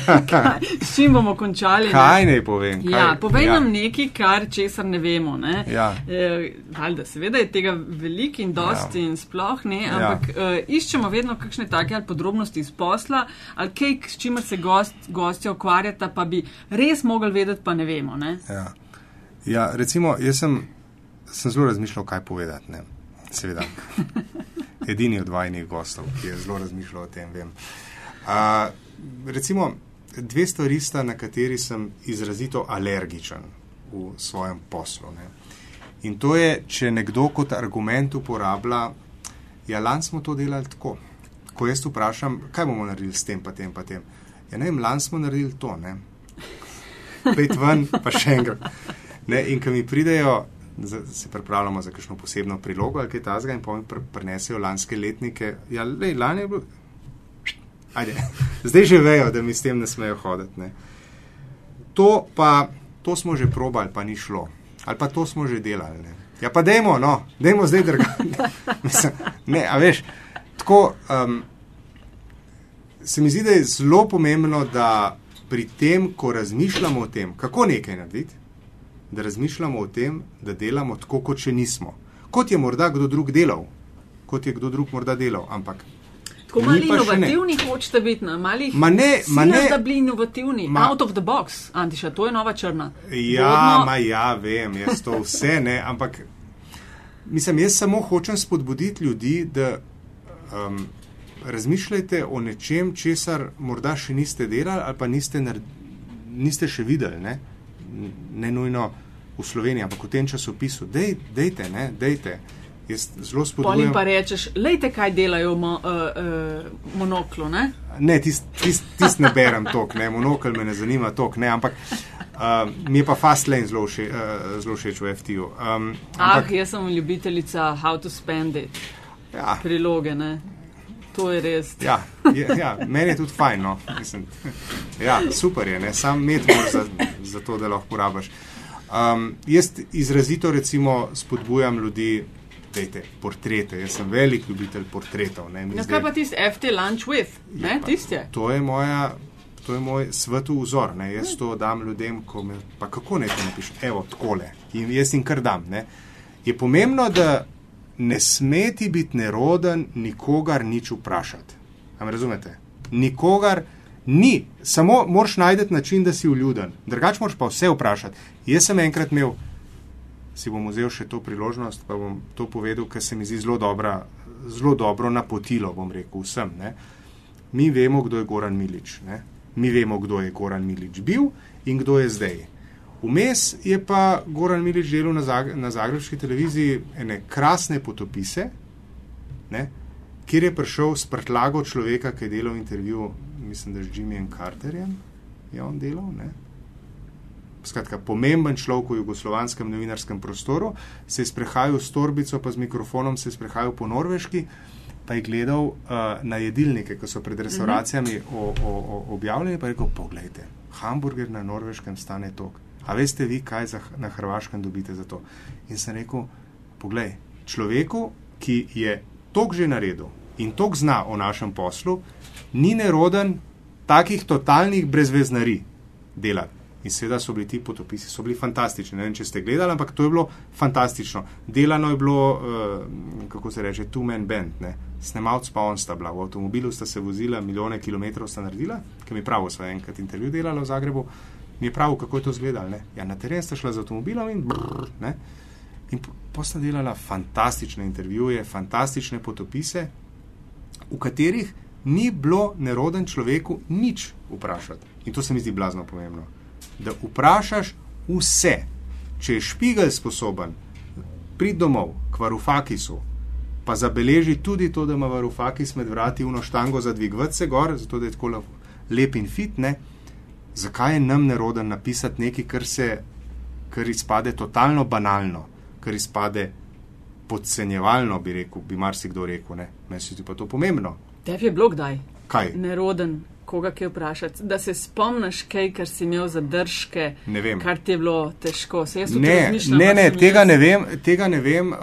S čim bomo končali? Kaj ne povem? Kaj? Ja, povej ja. nam nekaj, kar česar ne vemo. Ne? Ja. E, valjda, seveda je tega veliko in dosti ja. in sploh ne, ja. ampak ja. uh, iščemo vedno kakšne take ali podrobnosti iz posla, ali kaj, s čimer se gost, gostje ukvarjata, pa bi res mogli vedeti, pa ne vemo. Ne? Ja. ja, recimo, jaz sem sem zelo razmišljal, kaj povedati. Ne. Seveda, edini od vajnih gostov, ki je zelo razmišljal o tem. Uh, recimo, dve stvari sta, na kateri sem izrazito alergičen v svojem poslu. Ne. In to je, če nekdo kot argument uporablja, ja, lani smo to delali tako. Ko jaz vprašam, kaj bomo naredili s tem, pa tem, pa tem. Ja, ne vem, lani smo naredili to, ne. Pet ven, pa še enkrat. Ne, in ko mi pridejo, se pripravljamo za kakšno posebno prilogo ali kaj tasga in pa mi prinesejo lanske letnike. Ja, lej, lani je bilo. Ajde. Zdaj že vejo, da mi s tem ne smejo hoditi. Ne. To pa, to smo že probali, pa ni šlo. Ali pa to smo že delali. Ne. Ja, pa dajmo, no, dajmo zdaj drgati. ne, a veš, tako. Um, se mi zdi, da je zelo pomembno, da pri tem, ko razmišljamo o tem, kako nekaj narediti, da razmišljamo o tem, da delamo tako, kot če nismo. Kot je morda kdo drug delal, kot je kdo drug morda delal, ampak. Tako mali inovativni hočete biti, na malih ma ne, ma ne, da bili inovativni, ma, out of the box, Antiša, to je nova črna. Ja, Vodno... ma ja, vem, jaz to vse ne, ampak mislim, jaz samo hočem spodbuditi ljudi, da um, razmišljajte o nečem, česar morda še niste delali ali pa niste, niste še videli, ne, ne nujno v Sloveniji, ampak v tem časopisu. Dej, dejte, ne, dejte. Jaz zelo spodbujam. Potem pa rečeš, lejte, kaj delajo mo, uh, uh, monoklo, ne? Ne, tist, tist, tist ne berem tok, ne, monokl me ne zanima tok, ne, ampak uh, mi je pa fast lane zelo všeč uh, v FTU. Um, ampak, ah, jaz sem ljubiteljica How to Spend It. Ja. Priloge, ne. To je res. Ja, je, ja, meni je tudi fajn. No. Mislim, ja, super je, ne. sam med moraš za, za to, da lahko porabiš. Um, jaz izrazito recimo spodbujam ljudi, dejte, portrete. Jaz sem velik ljubitelj portretov. Ne, no, kaj pa tisti FT Lunch with? Ne, ja, to je moja. To je moj svetu vzor. Ne. Jaz to dam ljudem, ko me, pa kako naj to napišem, evo, takole. In jaz jim kar dam. Ne. Je pomembno, da ne smeti biti neroden, nikogar nič vprašati. Am razumete? Nikogar ni, samo moraš najti način, da si uljuden. Drugač moraš pa vse vprašati. Jaz sem enkrat imel, si bom vzel še to priložnost, pa bom to povedal, ker se mi zdi zelo, dobra, zelo dobro napotilo, bom rekel vsem. Ne? Mi vemo, kdo je Goran Milič. Ne? Mi vemo, kdo je Goran Milič bil in kdo je zdaj. Vmes je pa Goran Milič delal na, Zag na Zagrebski televiziji ene krasne potopise, ne, kjer je prišel s prtlago človeka, ki je delal intervju, mislim, da z Jimmyjem Carterjem je on delal. Ne. Skratka, pomemben človek v jugoslovanskem novinarskem prostoru, se je sprehajal s torbico, pa z mikrofonom se je sprehajal po norveški, pa je gledal uh, na jedilnike, ki so pred restauracijami mm -hmm. objavljeni, pa je rekel: Poglejte, hamburger na norveškem stane tok. A veste vi, kaj za, na Hrvaškem dobite za to? In sem rekel, poglej, človeku, ki je tok že naredil in tok zna o našem poslu, ni neroden takih totalnih brezveznari delati. In seveda so bili ti potopisi, so bili fantastični. Ne vem, če ste gledali, ampak to je bilo fantastično. Delano je bilo, uh, kako se reče, two-man band, ne? snemalc pa on sta bila. V avtomobilu sta se vozila, milijone kilometrov sta naredila, ki mi pravi, sva enkrat intervju delala v Zagrebu mi je prav, kako je to izgledalo. Ja, na teren sta šla z avtomobilom in brr, ne. In pa sta delala fantastične intervjuje, fantastične potopise, v katerih ni bilo neroden človeku nič vprašati. In to se mi zdi blazno pomembno. Da vprašaš vse, če je špigel sposoben, prid domov k varufakisu, pa zabeleži tudi to, da ima varufakis med vrati uno štango za dvig vse gor, zato da je tako lep in fit, ne zakaj je nam neroden napisati nekaj, kar se, kar izpade totalno banalno, kar izpade podcenjevalno, bi rekel, bi marsikdo rekel, ne, meni se ti pa to pomembno. Tebi je bilo kdaj? Kaj? Neroden. Koga kaj vprašati, da se spomniš kaj, kar si imel zadržke, kar ti je bilo težko. Ne, ne, ne, tega jaz... ne vem, tega ne vem uh,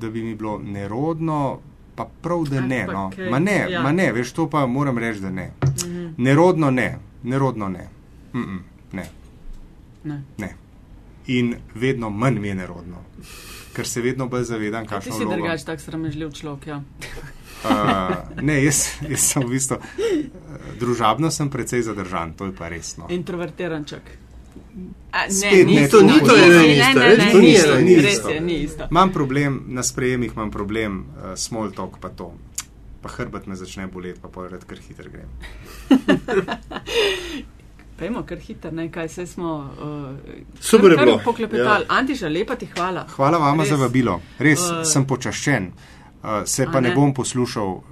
da bi mi bilo nerodno, pa prav, da ne. No. Ma ne, ja. ma ne, veš, to pa moram reči, da ne. Mhm. Nerodno ne, nerodno ne. Mm -mm, ne. Ne. ne. In vedno manj mi je nerodno, ker se vedno bolj zavedam, kaj se dogaja. Ti si drugač tak sramežljiv človek. Ja. Uh, ne, jaz, jaz sem v bistvu družabno, sem precej zadržan, to je pa resno. Introvertiran čak. Ne, ni to, ni to, ni isto. Imam problem na sprejemih, imam problem uh, small talk, pa to pa hrbet me začne boleti, pa povedati, ker hitro grem. Pejmo, kar hiter, ne, kaj se smo uh, Super je bilo. poklepetali. Ja. Antiša, lepa ti hvala. Hvala vama Res. za vabilo. Res Uh, sem počaščen. Uh, se a pa ne ne? bom poslušal uh,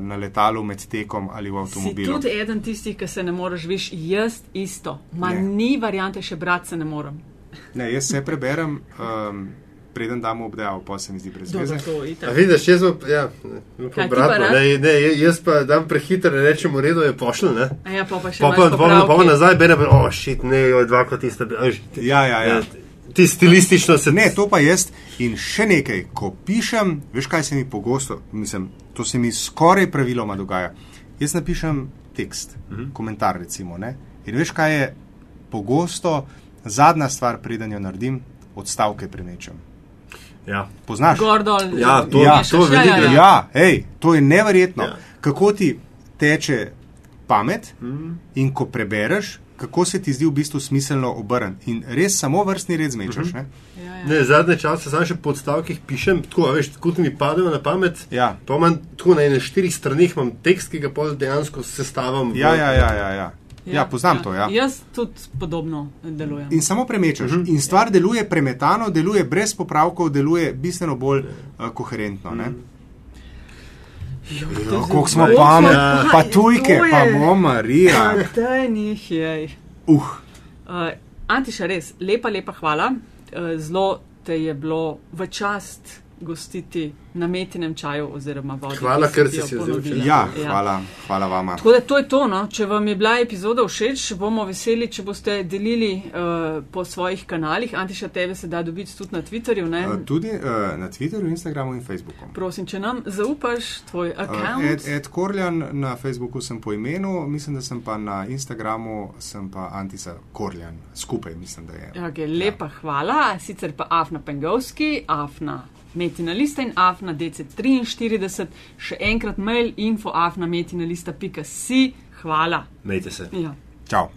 na letalu med tekom ali v Si avtomobilu. tudi eden tistih, ki se ne moreš, viš, jaz isto. Ma Ne. ni variante, še brat se ne morem. Ne, jaz se preberem, um, preden damo obdajo, pa se mi zdi brez veze. A vidiš, jaz ja, ne, Kaj, ti obratno, pa ne, ne, jaz pa dam prehiter, ne rečem, v redu je pošljen, ne. A ja, pa, pa še Pa pa, pa, pa, pa nazaj, bene, o, oh, šit, ne, jo, dvakrat tiste, veš, ti- Ja, ja, ja. Ti stilistično se Ne, to pa jaz. In še nekaj, ko pišem, veš kaj se mi pogosto, mislim, to se mi skoraj praviloma dogaja. Jaz napišem tekst, uh -huh. komentar recimo. Ne? In veš kaj je pogosto zadnja stvar, preden jo naredim, odstavke premečem. Ja. Poznaš? Gor dol. Ja, to- Ja, to veliko ja, ja, ljudi- ja. Ja, hej, to je neverjetno. Ja. Ja. Kako ti teče pamet mm. in ko prebereš, kako se ti zdi v bistvu smiselno obrniti. In res samo vrstni red zmečaš. Mm -hmm. Ja, ja. Ne, zadnje čase sam še po odstavkih pišem, tako, a veš, kot mi padejo na pamet. Ja. Pa imam tako na ene štirih stranih, imam tekst, ki ga pol dejansko sestavim. v- Ja, ja, ja, ja, ja. ja, poznam ja. to. Ja. Jaz tudi podobno delujem. In samo premečaš. Uh -huh. In stvar deluje premetano, deluje brez popravkov, deluje bistveno bolj uh, koherentno. Ne? Jo, Kako smo pametni, pa tujke, pa bomo, Marija. Daj, njih je. Uh, Uh, Antiša, res, lepa, lepa hvala. Uh, zelo te je bilo v čast gostiti na metinem čaju oziroma vodi. Hvala, ker ti si si jo ponudila. vzela. ja, hvala, hvala vama. Tako da to je to. No. Če vam je bila epizoda všeč, bomo veseli, če boste delili uh, po svojih kanalih. Antiša, tebe se da dobiti tudi na Twitterju. ne? Uh, tudi uh, na Twitterju, Instagramu in Facebooku. Prosim, če nam zaupaš tvoj Uh, račun. Ed, Ed Korljan na Facebooku sem po imenu, mislim, da sem pa na Instagramu, sem pa Antisa Korljan, skupaj mislim, da je. Okay, lepa ja. hvala, sicer pa Afna Pengovski, Afna Metina Lista in Afna DC43, še enkrat mail info afna metina lista.si. Hvala. Mejte se. Ja. Čau.